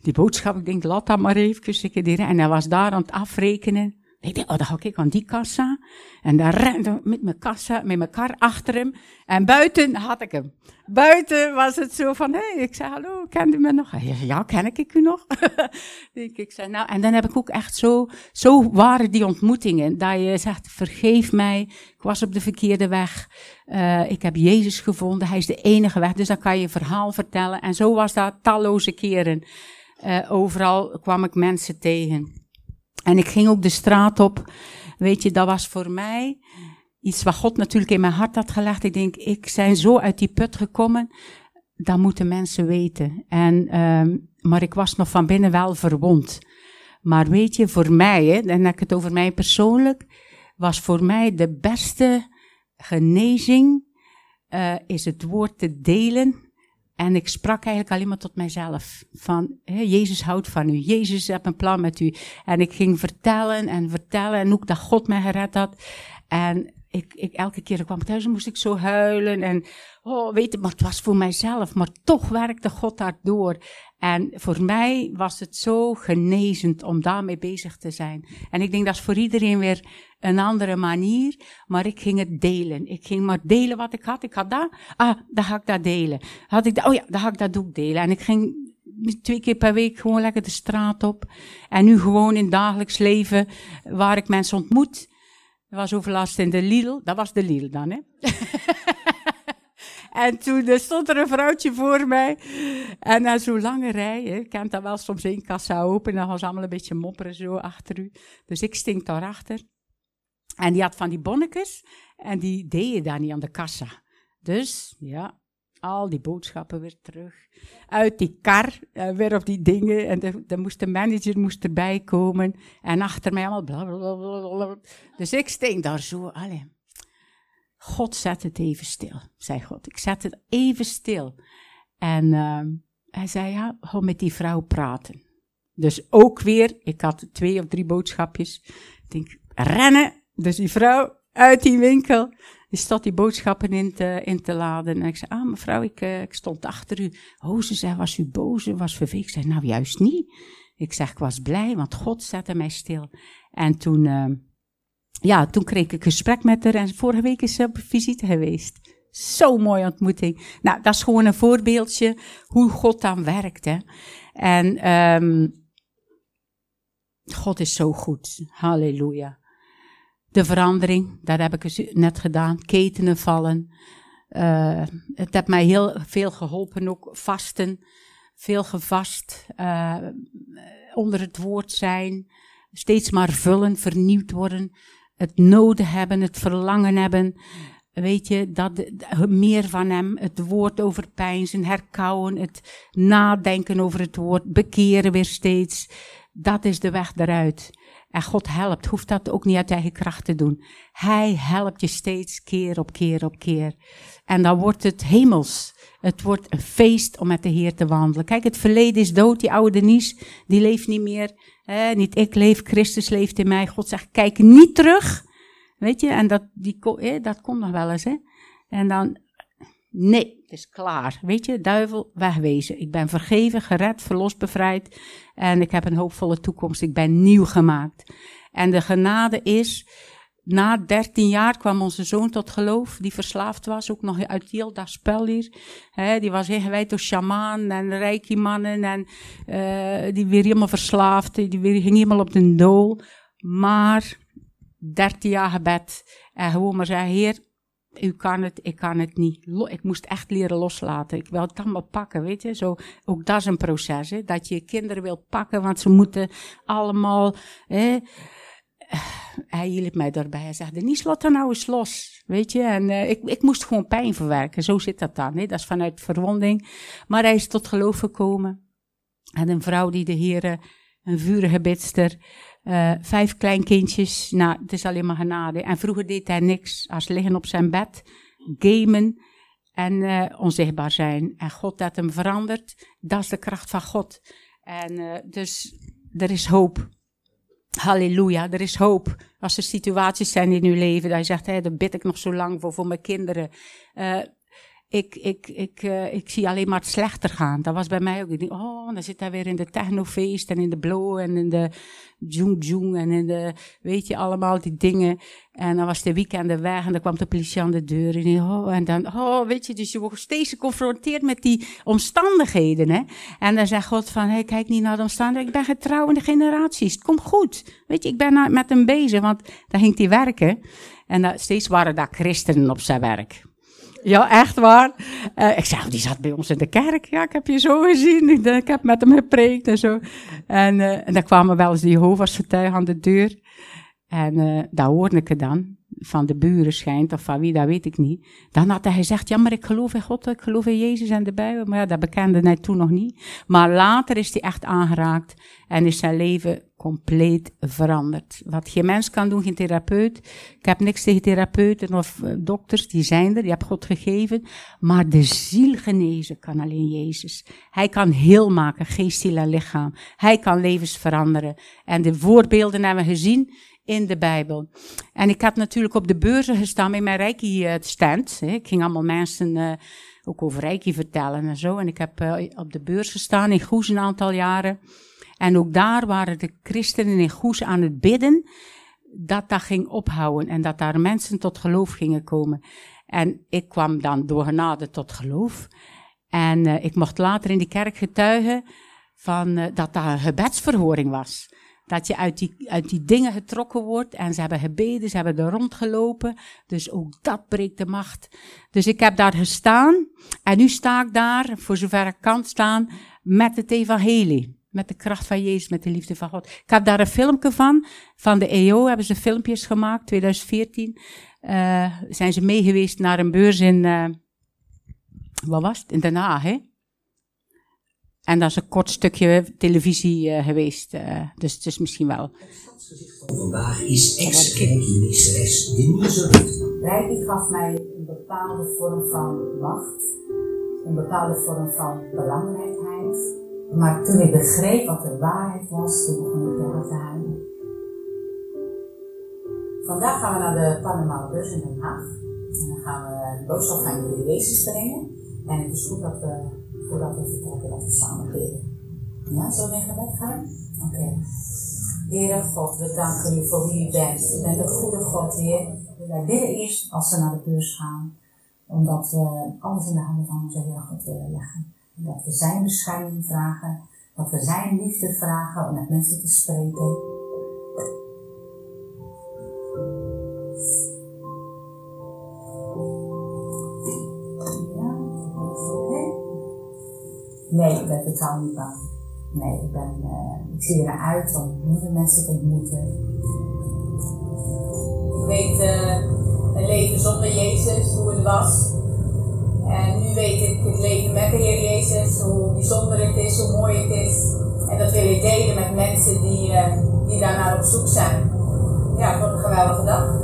S2: Die boodschap, ik denk, laat dat maar even. Ik die En hij was daar aan het afrekenen. Ik denk, oh, dan ga ik aan die kassa. En dan rende met mijn kassa, met mijn kar achter hem. En buiten had ik hem. Buiten was het zo van, hé, hey, ik zei, hallo, kent u me nog? Ja, ken ik u nog? denk ik, zei, nou, en dan heb ik ook echt zo, zo waren die ontmoetingen. Dat je zegt, vergeef mij, ik was op de verkeerde weg. Uh, ik heb Jezus gevonden, hij is de enige weg. Dus dan kan je verhaal vertellen. En zo was dat talloze keren. Uh, overal kwam ik mensen tegen. En ik ging ook de straat op. Weet je, dat was voor mij iets wat God natuurlijk in mijn hart had gelegd. Ik denk, ik zijn zo uit die put gekomen. Dat moeten mensen weten. En, um, maar ik was nog van binnen wel verwond. Maar weet je, voor mij, hè, en heb ik het over mij persoonlijk, was voor mij de beste genezing, uh, is het woord te delen en ik sprak eigenlijk alleen maar tot mijzelf. Van, hè, Jezus houdt van u. Jezus heeft een plan met u. En ik ging vertellen en vertellen. En ook dat God mij gered had. En ik, ik, elke keer ik kwam thuis moest ik zo huilen. En, oh, weet je, maar het was voor mijzelf. Maar toch werkte God daardoor. En voor mij was het zo genezend om daarmee bezig te zijn. En ik denk dat is voor iedereen weer een andere manier. Maar ik ging het delen. Ik ging maar delen wat ik had. Ik had dat. Ah, dan ga ik dat delen. Had ik dat, oh ja, dan ga ik dat ook delen. En ik ging twee keer per week gewoon lekker de straat op. En nu gewoon in dagelijks leven, waar ik mensen ontmoet. Er was overlast in de Lidl. Dat was de Lidl dan, hè? En toen stond er een vrouwtje voor mij. En na zo'n lange rij, je kent dat wel, soms één kassa open. En dan gaan ze allemaal een beetje mopperen zo achter u. Dus ik stink daarachter. En die had van die bonnetjes. En die deed je daar niet aan de kassa. Dus, ja, al die boodschappen weer terug. Uit die kar, uh, weer op die dingen. En de, de, moest de manager moest erbij komen. En achter mij allemaal blablabla. Dus ik sting daar zo. Allee. God zet het even stil, zei God. Ik zet het even stil. En uh, hij zei, ja, ga met die vrouw praten. Dus ook weer, ik had twee of drie boodschapjes. Ik denk, rennen. Dus die vrouw uit die winkel, die stond die boodschappen in te, in te laden. En ik zei, ah mevrouw, ik, uh, ik stond achter u. Oh, ze zei, was u boos? Was vervelend? Ik zei, nou juist niet. Ik zeg, ik was blij, want God zette mij stil. En toen... Uh, ja, toen kreeg ik een gesprek met haar en vorige week is ze op visite geweest. Zo'n mooie ontmoeting. Nou, dat is gewoon een voorbeeldje hoe God dan werkt. En um, God is zo goed. Halleluja. De verandering, dat heb ik dus net gedaan. Ketenen vallen. Uh, het heeft mij heel veel geholpen, ook vasten. Veel gevast. Uh, onder het woord zijn. Steeds maar vullen, vernieuwd worden het noden hebben, het verlangen hebben. Weet je, dat, meer van hem, het woord overpijnzen, herkauwen, het nadenken over het woord, bekeren weer steeds. Dat is de weg eruit. En God helpt, hoeft dat ook niet uit eigen kracht te doen. Hij helpt je steeds keer op keer op keer. En dan wordt het hemels. Het wordt een feest om met de Heer te wandelen. Kijk, het verleden is dood. Die oude Denise, die leeft niet meer. Eh, niet ik leef, Christus leeft in mij. God zegt, kijk niet terug. Weet je, en dat, die, eh, dat komt nog wel eens, hè. En dan, nee, het is klaar. Weet je, duivel, wegwezen. Ik ben vergeven, gered, verlost, bevrijd. En ik heb een hoopvolle toekomst. Ik ben nieuw gemaakt. En de genade is, na 13 jaar kwam onze zoon tot geloof, die verslaafd was, ook nog uit heel dat spel hier. Die was ingewijd door shaman en reiki mannen en uh, die weer helemaal verslaafd, die weer, ging helemaal op de dool. Maar 13 jaar gebed en gewoon maar zeggen, heer, u kan het, ik kan het niet. Ik moest echt leren loslaten. Ik wil het allemaal pakken, weet je. Zo, ook dat is een proces. Dat je kinderen wil pakken, want ze moeten allemaal... Hè. Hij hielp mij daarbij. Hij zei, niet slot er nou eens los, weet je. En uh, ik, ik moest gewoon pijn verwerken. Zo zit dat dan, hè. Dat is vanuit verwonding. Maar hij is tot geloof gekomen. En een vrouw die de heren, een vurige bidster... Uh, vijf kleinkindjes, nou, het is alleen maar genade. En vroeger deed hij niks als liggen op zijn bed, gamen en uh, onzichtbaar zijn. En God dat hem verandert, dat is de kracht van God. En dus er is hoop. Halleluja, er is hoop. Als er situaties zijn in uw leven dat je zegt, hé, daar bid ik nog zo lang voor, voor mijn kinderen ik, ik, ik, uh, ik zie alleen maar het slechter gaan. Dat was bij mij ook. Ik denk, oh, dan zit hij weer in de technofeest en in de blow en in de jung jung en in de, weet je, allemaal die dingen. En dan was de weekend weg en dan kwam de politie aan de deur. En, oh, en dan, oh, weet je, dus je wordt steeds geconfronteerd met die omstandigheden. Hè? En dan zegt God van, hey, kijk niet naar de omstandigheden. Ik ben getrouw in de generaties. Het komt goed. Weet je, ik ben met hem bezig, want daar ging hij werken. En dat, steeds waren daar christenen op zijn werk. Ja, echt waar. Uh, ik zei, die zat bij ons in de kerk. Ja, ik heb je zo gezien. Ik, heb met hem gepreekt en zo. En, uh, en dan kwamen wel eens die Jehovah's aan de deur. En daar hoorde ik dan. Van de buren schijnt, of van wie, dat weet ik niet. Dan had hij gezegd, ja, maar ik geloof in God, ik geloof in Jezus en de Bijbel. Maar ja, dat bekende hij toen nog niet. Maar later is hij echt aangeraakt en is zijn leven compleet veranderd. Wat geen mens kan doen, geen therapeut. Ik heb niks tegen therapeuten of uh, dokters, die zijn er, die heb God gegeven. Maar de ziel genezen kan alleen Jezus. Hij kan heel maken, geest, ziel en lichaam. Hij kan levens veranderen. En de voorbeelden hebben we gezien in de Bijbel. En ik heb natuurlijk op de beurzen gestaan in mijn Reiki-stand. Ik ging allemaal mensen uh, ook over Reiki vertellen en zo. En ik heb op de beurs gestaan in Goes een aantal jaren. En ook daar waren de christenen in Goes aan het bidden dat dat ging ophouden en dat daar mensen tot geloof gingen komen. En ik kwam dan door genade tot geloof. En uh, ik mocht later in die kerk getuigen van, uh, dat dat een gebedsverhoring was. Dat je uit die, uit die dingen getrokken wordt. En ze hebben gebeden, ze hebben er rondgelopen. Dus ook dat breekt de macht. Dus ik heb daar gestaan. En nu sta ik daar, voor zover ik kan staan, met het evangelie. Met de kracht van Jezus, met de liefde van God. Ik heb daar een filmpje van. Van de EO hebben ze filmpjes gemaakt, 2014. Uh, eh, zijn ze meegeweest naar een beurs in, uh, wat was het? In Den Haag, hè? En dat is een kort stukje televisie uh, geweest. dus het is misschien wel. Het
S3: stadsgezicht van vandaag is ex-reiki-meesteres Denise Rutte.
S4: Reiki gaf mij een bepaalde vorm van macht. Een bepaalde vorm van belangrijkheid maar toen ik begreep wat de waarheid was, toen begon ik weer te huilen. Vandaag gaan we naar de Panama Bus in Den Haag. En dan gaan we de boodschap van de Jezus brengen. En het is goed dat we, voordat we vertrekken, dat we samen bidden. Ja, zullen we in gebed gaan? Oké. Okay. Heere God, we danken u voor wie u bent. U bent een goede God, Heer. Wij bidden eerst als we naar de beurs gaan, omdat we alles in de handen van onze Heer God willen leggen. Dat we zijn bescherming vragen. Dat we zijn liefde vragen om met mensen te spreken. Ja, Nee, ik ben totaal niet bang. Nee, ik, ben, uh, ik zie er uit om nieuwe mensen te ontmoeten.
S5: Ik weet uh, leven zonder Jezus, hoe het was. En nu weet ik het leven met de Heer Jezus, hoe bijzonder het is, hoe mooi het is. En dat wil ik delen met mensen die, uh, die daarnaar op zoek zijn. Ja, wordt een geweldige dag.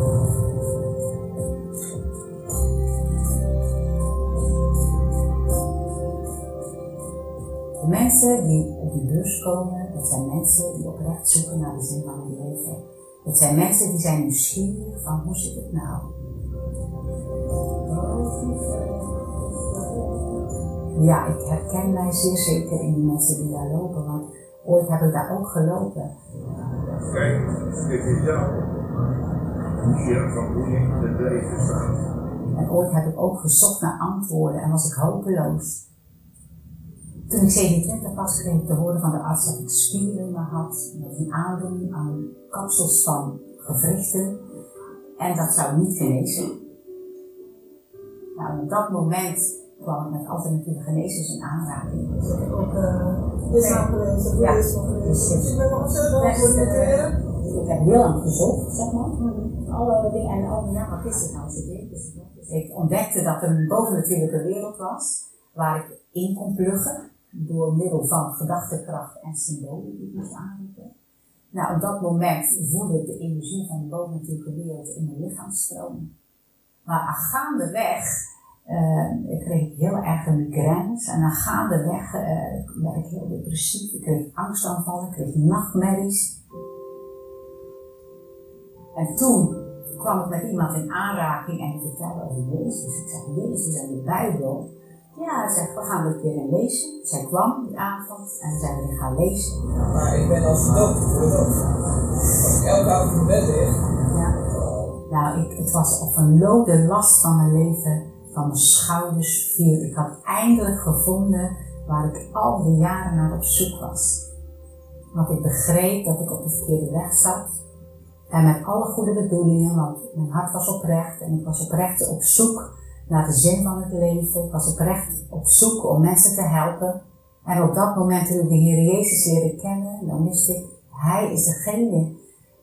S4: De mensen die op die beurs komen, dat zijn mensen die oprecht zoeken naar de zin van hun leven. Dat zijn mensen die zijn nieuwsgierig van hoe zit het nou? Ja, ik herken mij zeer zeker in die mensen die daar lopen, want ooit heb ik daar ook gelopen.
S6: Kijk, dit is jouw manier van hoe je in het leven staat.
S4: En ooit heb ik ook gezocht naar antwoorden en was ik hopeloos. Toen ik 27 was, kreeg ik te horen van de arts dat ik spierlingen had met een aandoening aan kapsels van gewrichten. En dat zou niet genezen. Nou, op dat moment kwam met alternatieve genezers in aanraking.
S7: Ook uh, nog gelezen.
S4: Dus, eh, ik heb heel lang gezocht, zeg maar. Alle dingen en al, ja, wat is nou? Het wat? Dus ik ontdekte dat er een bovennatuurlijke wereld was, waar ik in kon pluggen, door middel van gedachtekracht en symbolen die ik moest aanroepen. Nou, op dat moment voelde ik de energie van de bovennatuurlijke wereld in mijn lichaam stromen. Maar gaandeweg eh, kreeg ik heel erg migraines en dan gaandeweg eh, werd ik heel depressief. Ik kreeg angstaanvallen, ik kreeg nachtmerries. En toen kwam ik met iemand in aanraking en die vertelde over Jezus. Ik zeg, Jezus en de Bijbel. Ja, hij zegt, we gaan dit weer in lezen. Zij kwam die avond en zei, we gaan lezen.
S7: Maar ik ben als dood. Als ik elke avond in bed lig,
S4: Ja. Nou, ik, het was of een lode last van mijn leven, van mijn schouders viel. Ik had eindelijk gevonden waar ik al die jaren naar op zoek was. Want ik begreep dat ik op de verkeerde weg zat. En met alle goede bedoelingen, want mijn hart was oprecht en ik was oprecht op zoek naar de zin van het leven. Ik was oprecht op zoek om mensen te helpen. En op dat moment toen ik de Heer Jezus leerde kennen, dan wist ik, Hij is degene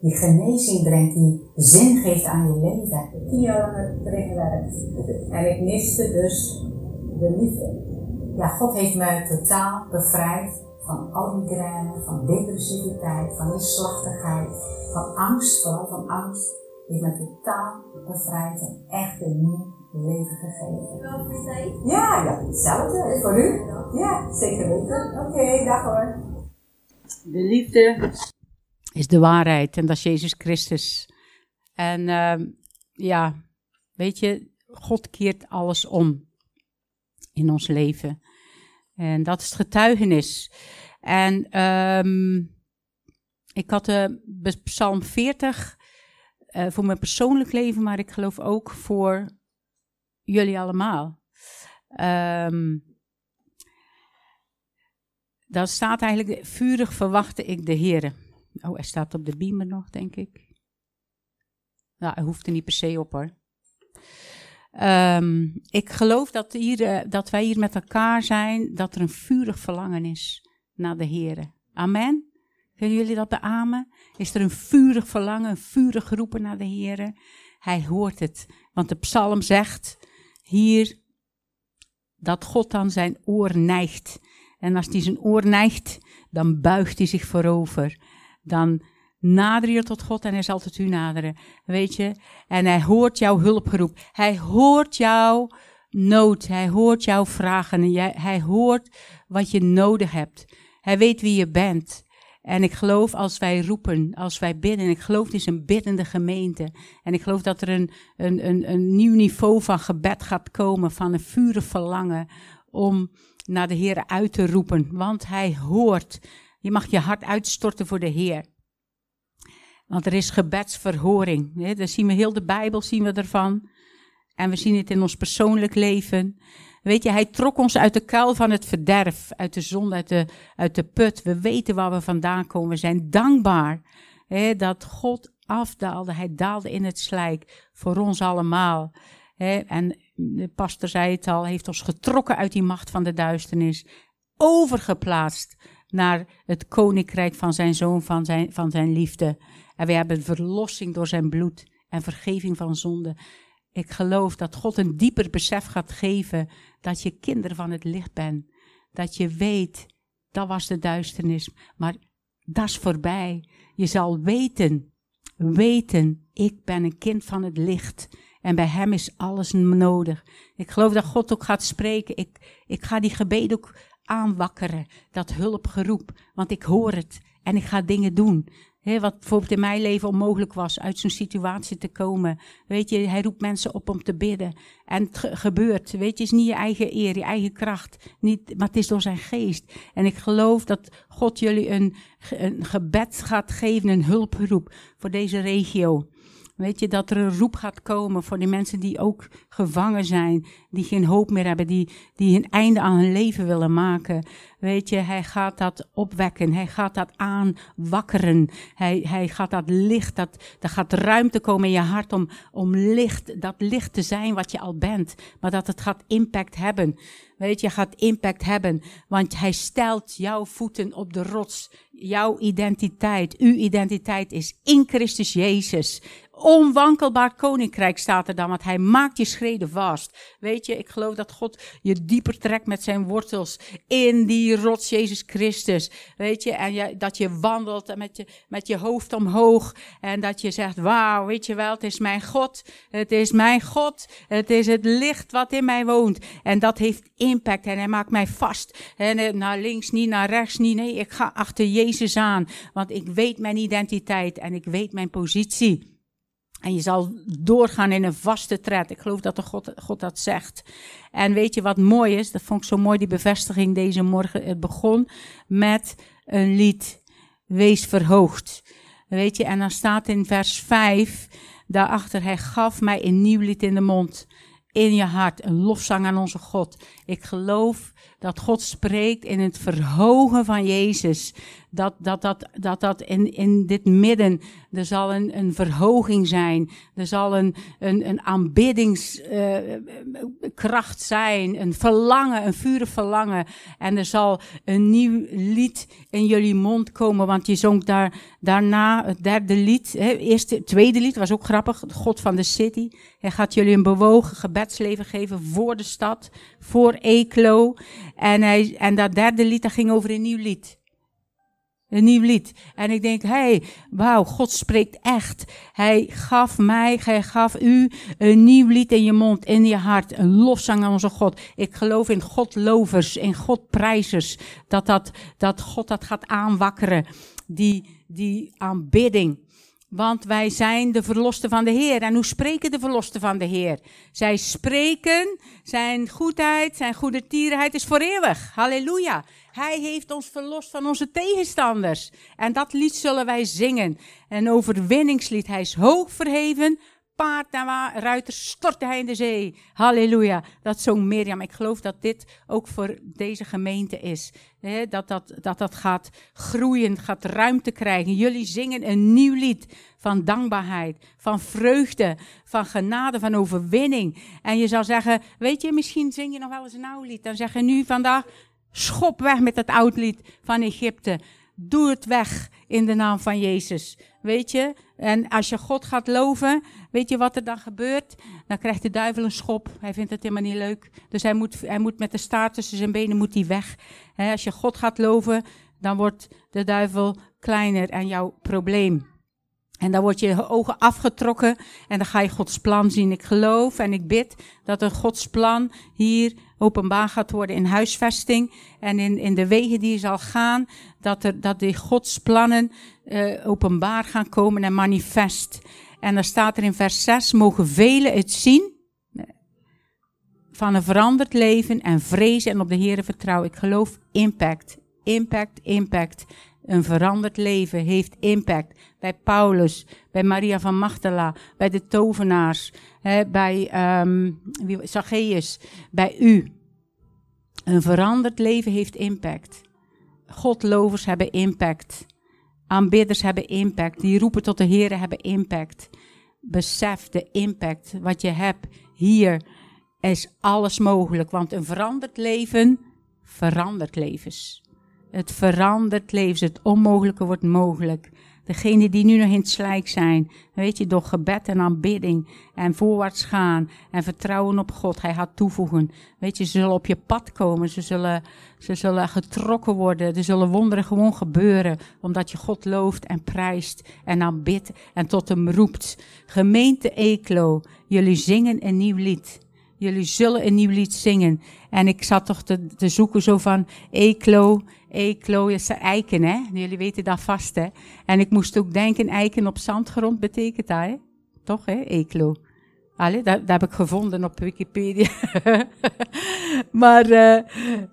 S4: die genezing brengt, die zin geeft aan je leven.
S5: heb tien jaar lang heb ik erin gewerkt. En ik miste dus de liefde.
S4: Ja, God heeft me totaal bevrijd van al migraine, van depressiviteit, van neerslachtigheid, van angst, vooral van angst. Hij heeft me totaal bevrijd en echt een nieuw leven gegeven. Ja, ja, hetzelfde. Voor u? Ja, zeker weten. Oké, dag hoor.
S2: De liefde is de waarheid en dat is Jezus Christus. En ehm, ja, weet je, God keert alles om in ons leven. En dat is het getuigenis. En ehm, ik had de Psalm 40 eh, voor mijn persoonlijk leven, maar ik geloof ook voor jullie allemaal. Ehm daar staat eigenlijk, vurig verwachtte ik de Heer. Oh, hij staat op de beamer nog, denk ik. Nou, hij hoeft er niet per se op hoor. Ehm, ik geloof dat, hier, eh, dat wij hier met elkaar zijn, dat er een vurig verlangen is naar de Heer. Amen. Kunnen jullie dat beamen? Is er een vurig verlangen, een vurig roepen naar de Heer? Hij hoort het. Want de psalm zegt hier dat God dan zijn oor neigt. En als hij zijn oor neigt, dan buigt hij zich voorover. Dan nader je tot God en hij zal tot u naderen. Weet je? En hij hoort jouw hulpgeroep. Hij hoort jouw nood. Hij hoort jouw vragen. Hij hoort wat je nodig hebt. Hij weet wie je bent. En ik geloof als wij roepen, als wij bidden, ik geloof het is een biddende gemeente. En ik geloof dat er een, een, een, een nieuw niveau van gebed gaat komen, van een vurig verlangen om naar de Heer uit te roepen. Want Hij hoort. Je mag je hart uitstorten voor de Heer. Want er is gebedsverhoring. Hè? Daar zien we heel de Bijbel, zien we ervan. En we zien het in ons persoonlijk leven. Weet je, hij trok ons uit de kuil van het verderf, uit de zonde, uit de, uit de put. We weten waar we vandaan komen. We zijn dankbaar hè, dat God afdaalde. Hij daalde in het slijk voor ons allemaal. Hè. En de pastor zei het al, heeft ons getrokken uit die macht van de duisternis. Overgeplaatst naar het koninkrijk van zijn zoon, van zijn, van zijn liefde. En we hebben verlossing door zijn bloed en vergeving van zonde. Ik geloof dat God een dieper besef gaat geven dat je kinder van het licht bent. Dat je weet, dat was de duisternis. Maar dat is voorbij. Je zal weten, weten, ik ben een kind van het licht. En bij hem is alles nodig. Ik geloof dat God ook gaat spreken. Ik, ik ga die gebeden ook aanwakkeren. Dat hulpgeroep. Want ik hoor het. En ik ga dingen doen. He, wat bijvoorbeeld in mijn leven onmogelijk was, uit zo'n situatie te komen. Weet je, hij roept mensen op om te bidden. En het ge gebeurt. Weet je, het is niet je eigen eer, je eigen kracht. Niet, maar het is door zijn geest. En ik geloof dat God jullie een, een gebed gaat geven, een hulproep voor deze regio. Weet je, dat er een roep gaat komen voor die mensen die ook gevangen zijn, die geen hoop meer hebben, die, die een einde aan hun leven willen maken. Weet je, hij gaat dat opwekken, hij gaat dat aanwakkeren, hij, hij gaat dat licht, dat, er gaat ruimte komen in je hart om, om licht, dat licht te zijn wat je al bent, maar dat het gaat impact hebben. Weet je, gaat impact hebben, want hij stelt jouw voeten op de rots. Jouw identiteit, uw identiteit is in Christus Jezus onwankelbaar koninkrijk staat er dan, want hij maakt je schreden vast. Weet je, ik geloof dat God je dieper trekt met zijn wortels in die rots Jezus Christus. Weet je, en je, dat je wandelt met je, met je hoofd omhoog en dat je zegt, wauw, weet je wel, het is mijn God, het is mijn God, het is het licht wat in mij woont. En dat heeft impact en hij maakt mij vast. En naar links niet, naar rechts niet, nee, ik ga achter Jezus aan, want ik weet mijn identiteit en ik weet mijn positie. En je zal doorgaan in een vaste tred. Ik geloof dat de God, God dat zegt. En weet je wat mooi is? Dat vond ik zo mooi, die bevestiging deze morgen. Het begon met een lied. Wees verhoogd. Weet je, en dan staat in vers 5 daarachter: Hij gaf mij een nieuw lied in de mond. In je hart, een lofzang aan onze God. Ik geloof dat God spreekt in het verhogen van Jezus. Dat dat, dat, dat, dat in, in dit midden, er zal een, een verhoging zijn. Er zal een, een, een aanbiddingskracht uh, zijn. Een verlangen, een vurig verlangen. En er zal een nieuw lied in jullie mond komen. Want je zong daar, daarna het derde lied. Hè, eerste, tweede lied was ook grappig. God van de City. Hij gaat jullie een bewogen gebedsleven geven voor de stad. Voor Eeklo. En, hij, en dat derde lied, dat ging over een nieuw lied. Een nieuw lied. En ik denk, hey, wauw, God spreekt echt. Hij gaf mij, hij gaf u een nieuw lied in je mond, in je hart. Een lofzang aan onze God. Ik geloof in Godlovers, in Godprijzers. Dat, dat, dat God dat gaat aanwakkeren. Die, die aanbidding. Want wij zijn de verlosten van de Heer. En hoe spreken de verlosten van de Heer? Zij spreken, zijn goedheid, zijn goede tierenheid is voor eeuwig. Halleluja. Hij heeft ons verlost van onze tegenstanders. En dat lied zullen wij zingen. Een overwinningslied. Hij is hoog verheven, paard en ruiters stortte hij in de zee. Halleluja. Dat zong Mirjam. Ik geloof dat dit ook voor deze gemeente is. dat, dat, dat dat gaat groeien, gaat ruimte krijgen. Jullie zingen een nieuw lied van dankbaarheid, van vreugde, van genade, van overwinning. En je zou zeggen, weet je, misschien zing je nog wel eens een oud lied. Dan zeg je nu vandaag, schop weg met het oud lied van Egypte. Doe het weg in de naam van Jezus. Weet je? En als je God gaat loven, weet je wat er dan gebeurt? Dan krijgt de duivel een schop. Hij vindt het helemaal niet leuk. Dus hij moet, hij moet met de staart tussen zijn benen moet hij weg. als je God gaat loven, dan wordt de duivel kleiner en jouw probleem. En dan word je ogen afgetrokken en dan ga je Gods plan zien. Ik geloof en ik bid dat een Gods plan hier openbaar gaat worden in huisvesting en in, in de wegen die zal gaan. Dat, er, dat die Gods plannen uh, openbaar gaan komen en manifest. En dan staat er in vers 6, mogen velen het zien van een veranderd leven en vrezen en op de Heer vertrouwen. Ik geloof impact, impact, impact. Een veranderd leven heeft impact. Bij Paulus, bij Maria van Magdala, bij de tovenaars, hè, bij um, Zacchaeus, bij u. Een veranderd leven heeft impact. Godlovers hebben impact. Aanbidders hebben impact. Die roepen tot de Heer hebben impact. Besef de impact wat je hebt hier. Is alles mogelijk, want een veranderd leven verandert levens. Het verandert levens. Het onmogelijke wordt mogelijk. Degenen die nu nog in het slijk zijn. Weet je, door gebed en aanbidding. En voorwaarts gaan. En vertrouwen op God. Hij gaat toevoegen. Weet je, ze zullen op je pad komen. Ze zullen, ze zullen getrokken worden. Er zullen wonderen gewoon gebeuren. Omdat je God looft en prijst en aanbidt. En tot hem roept. Gemeente Eeklo, jullie zingen een nieuw lied. Jullie zullen een nieuw lied zingen. En ik zat toch te, te zoeken zo van Eeklo. Eeklo is eiken, hè? Jullie weten dat vast, hè? En ik moest ook denken, eiken op zandgrond betekent dat, hè? Toch, hè? Eeklo. Allee, dat, heb ik gevonden op Wikipedia. maar uh,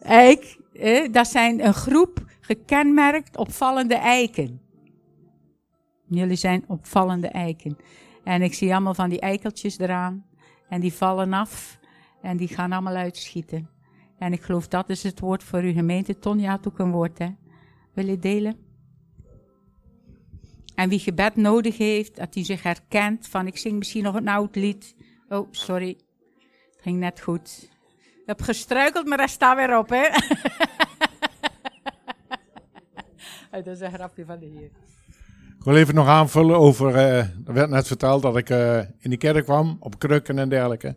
S2: eik, eh, dat zijn een groep gekenmerkt opvallende eiken. Jullie zijn opvallende eiken. En ik zie allemaal van die eikeltjes eraan. En die vallen af. En die gaan allemaal uitschieten. En ik geloof dat is het woord voor uw gemeente. Tonja had ook een woord, hè. Wil je delen? En wie gebed nodig heeft, dat hij zich herkent van ik zing misschien nog een oud lied. Oh, sorry. Het ging net goed. Ik heb gestruikeld, maar daar staat weer op, hè. dat is een grapje van de Heer.
S8: Ik wil even nog aanvullen over, uh, er werd net verteld dat ik uh, in de kerk kwam, op krukken en dergelijke.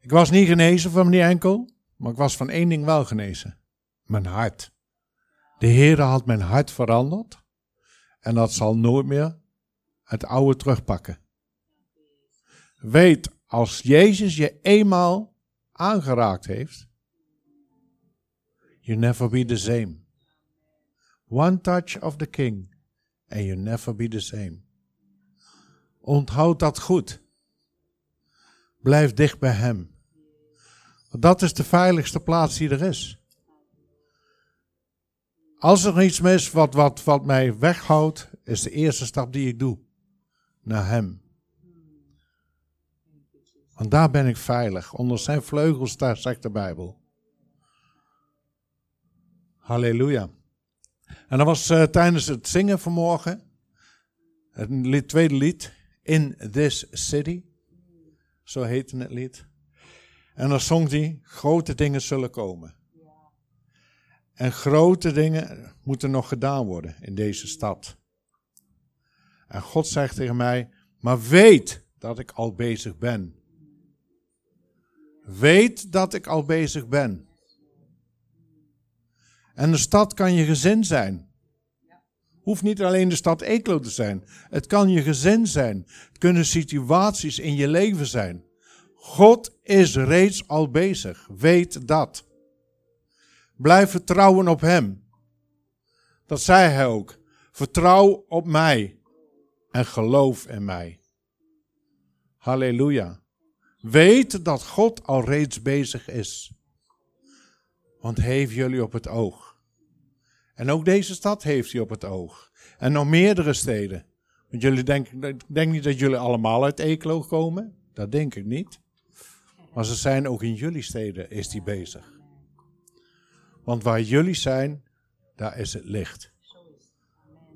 S8: Ik was niet genezen van mijn enkel, maar ik was van één ding wel genezen. Mijn hart. De Heer had mijn hart veranderd. En dat zal nooit meer het oude terugpakken. Weet, als Jezus je eenmaal aangeraakt heeft, you never be the same. One touch of the King, and you never be the same. Onthoud dat goed. Blijf dicht bij Hem. Dat is de veiligste plaats die er is. Als er iets mis wat, wat, wat mij weghoudt, is de eerste stap die ik doe. Naar Hem. Want daar ben ik veilig. Onder zijn vleugels, daar zegt de Bijbel. Halleluja. En dat was uh, tijdens het zingen vanmorgen. Het tweede lied. In This City. Zo heette het lied. En dan zong hij, grote dingen zullen komen. En grote dingen moeten nog gedaan worden in deze stad. En God zegt tegen mij, maar weet dat ik al bezig ben. Weet dat ik al bezig ben. En de stad kan je gezin zijn. Hoeft niet alleen de stad Eeklo te zijn. Het kan je gezin zijn. Het kunnen situaties in je leven zijn. God is reeds al bezig. Weet dat. Blijf vertrouwen op Hem. Dat zei Hij ook. Vertrouw op mij en geloof in mij. Halleluja. Weet dat God al reeds bezig is. Want heeft jullie op het oog. En ook deze stad heeft hij op het oog. En nog meerdere steden. Want jullie denken, ik denk niet dat jullie allemaal uit Eeklo komen. Dat denk ik niet. Maar ze zijn ook in jullie steden is die bezig. Want waar jullie zijn, daar is het licht.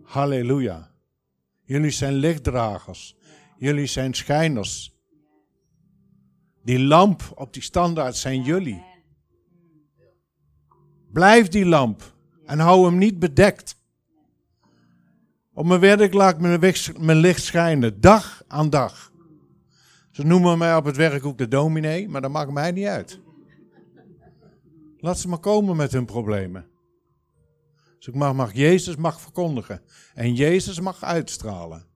S8: Halleluja. Jullie zijn lichtdragers. Jullie zijn schijners. Die lamp op die standaard zijn jullie. Blijf die lamp en hou hem niet bedekt. Op mijn werk laat ik mijn licht schijnen, dag aan dag. Ze noemen mij op het werk ook de dominee, maar dat maakt mij niet uit. Laat ze maar komen met hun problemen. Dus ik mag, mag Jezus mag verkondigen. En Jezus mag uitstralen.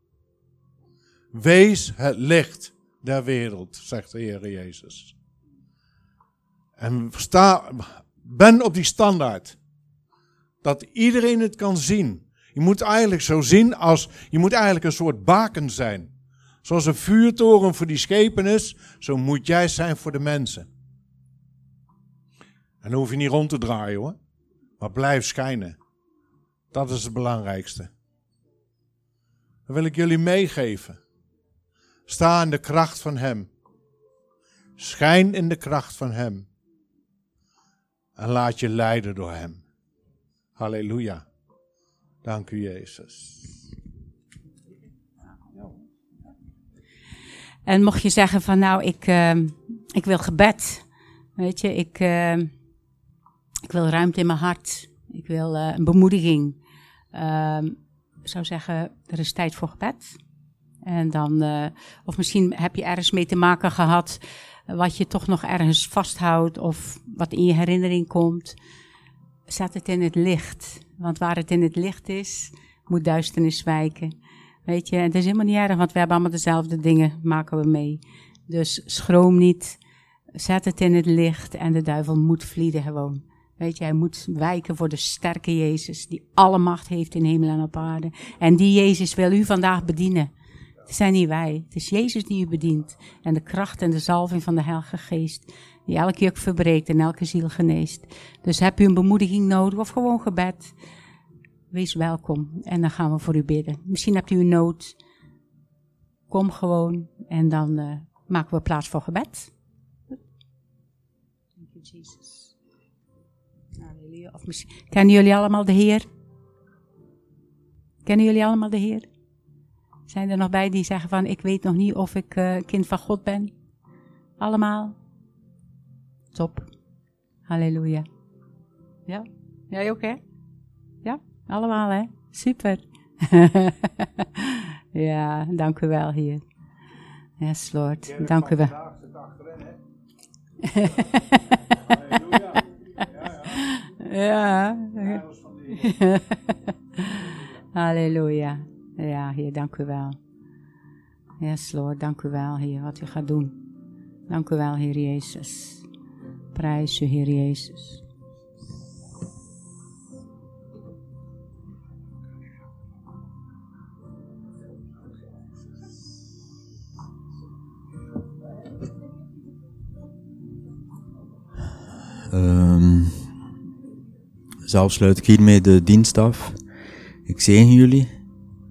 S8: Wees het licht der wereld, zegt de Heer Jezus. En sta, ben op die standaard. Dat iedereen het kan zien. Je moet eigenlijk zo zien als, je moet eigenlijk een soort baken zijn. Zoals een vuurtoren voor die schepen is, zo moet jij zijn voor de mensen. En dan hoef je niet rond te draaien hoor. Maar blijf schijnen. Dat is het belangrijkste. Dat wil ik jullie meegeven. Sta in de kracht van Hem. Schijn in de kracht van Hem. En laat je leiden door Hem. Halleluja. Dank u, Jezus.
S2: En mocht je zeggen van nou, ik, uh, ik wil gebed. Weet je, ik, uh, ik wil ruimte in mijn hart. Ik wil uh, een bemoediging. zou zeggen, er is tijd voor gebed. En dan, uh, of misschien heb je ergens mee te maken gehad wat je toch nog ergens vasthoudt of wat in je herinnering komt. Zet het in het licht. Want waar het in het licht is, moet duisternis wijken. Weet je, het is helemaal niet erg, want we hebben allemaal dezelfde dingen, maken we mee. Dus schroom niet, zet het in het licht en de duivel moet vlieden gewoon. Weet je, hij moet wijken voor de sterke Jezus, die alle macht heeft in hemel en op aarde. En die Jezus wil u vandaag bedienen. Het zijn niet wij, het is Jezus die u bedient. En de kracht en de zalving van de Heilige Geest, die elke juk verbreekt en elke ziel geneest. Dus heb u een bemoediging nodig of gewoon gebed, wees welkom. En dan gaan we voor u bidden. Misschien hebt u een nood, kom gewoon en dan uh, maken we plaats voor gebed. Thank you, Jesus. Halleluja. Of misschien, kennen jullie allemaal de Heer? Kennen jullie allemaal de Heer? Zijn er nog bij die zeggen van, ik weet nog niet of ik uh, kind van God ben? Allemaal? Top. Halleluja. Ja? Jij ook, hè? Allemaal, hè? Super. ja, dank u wel, Heer. Yes, Lord. Dank u wel. ja. ja. Halleluja. Ja, Heer, dank u wel. Yes, Lord, dank u wel, Heer, wat u gaat doen. Dank u wel, Heer Jezus. Prijs u, Heer Jezus.
S1: Um, zelf sluit ik hiermee de dienst af. Ik zegen jullie.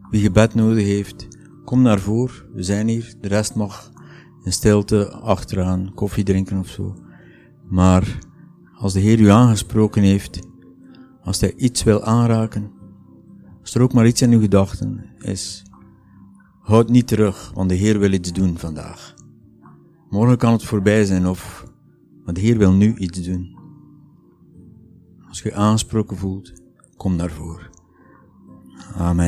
S1: Wie gebed nodig heeft, kom naar voren. We zijn hier. De rest mag in stilte achteraan koffie drinken of zo. Maar als de Heer u aangesproken heeft, als hij iets wil aanraken, als er ook maar iets in uw gedachten is, houd niet terug, want de Heer wil iets doen vandaag. Morgen kan het voorbij zijn of, maar de Heer wil nu iets doen. Als je aangesproken voelt, kom naar voren. Amen.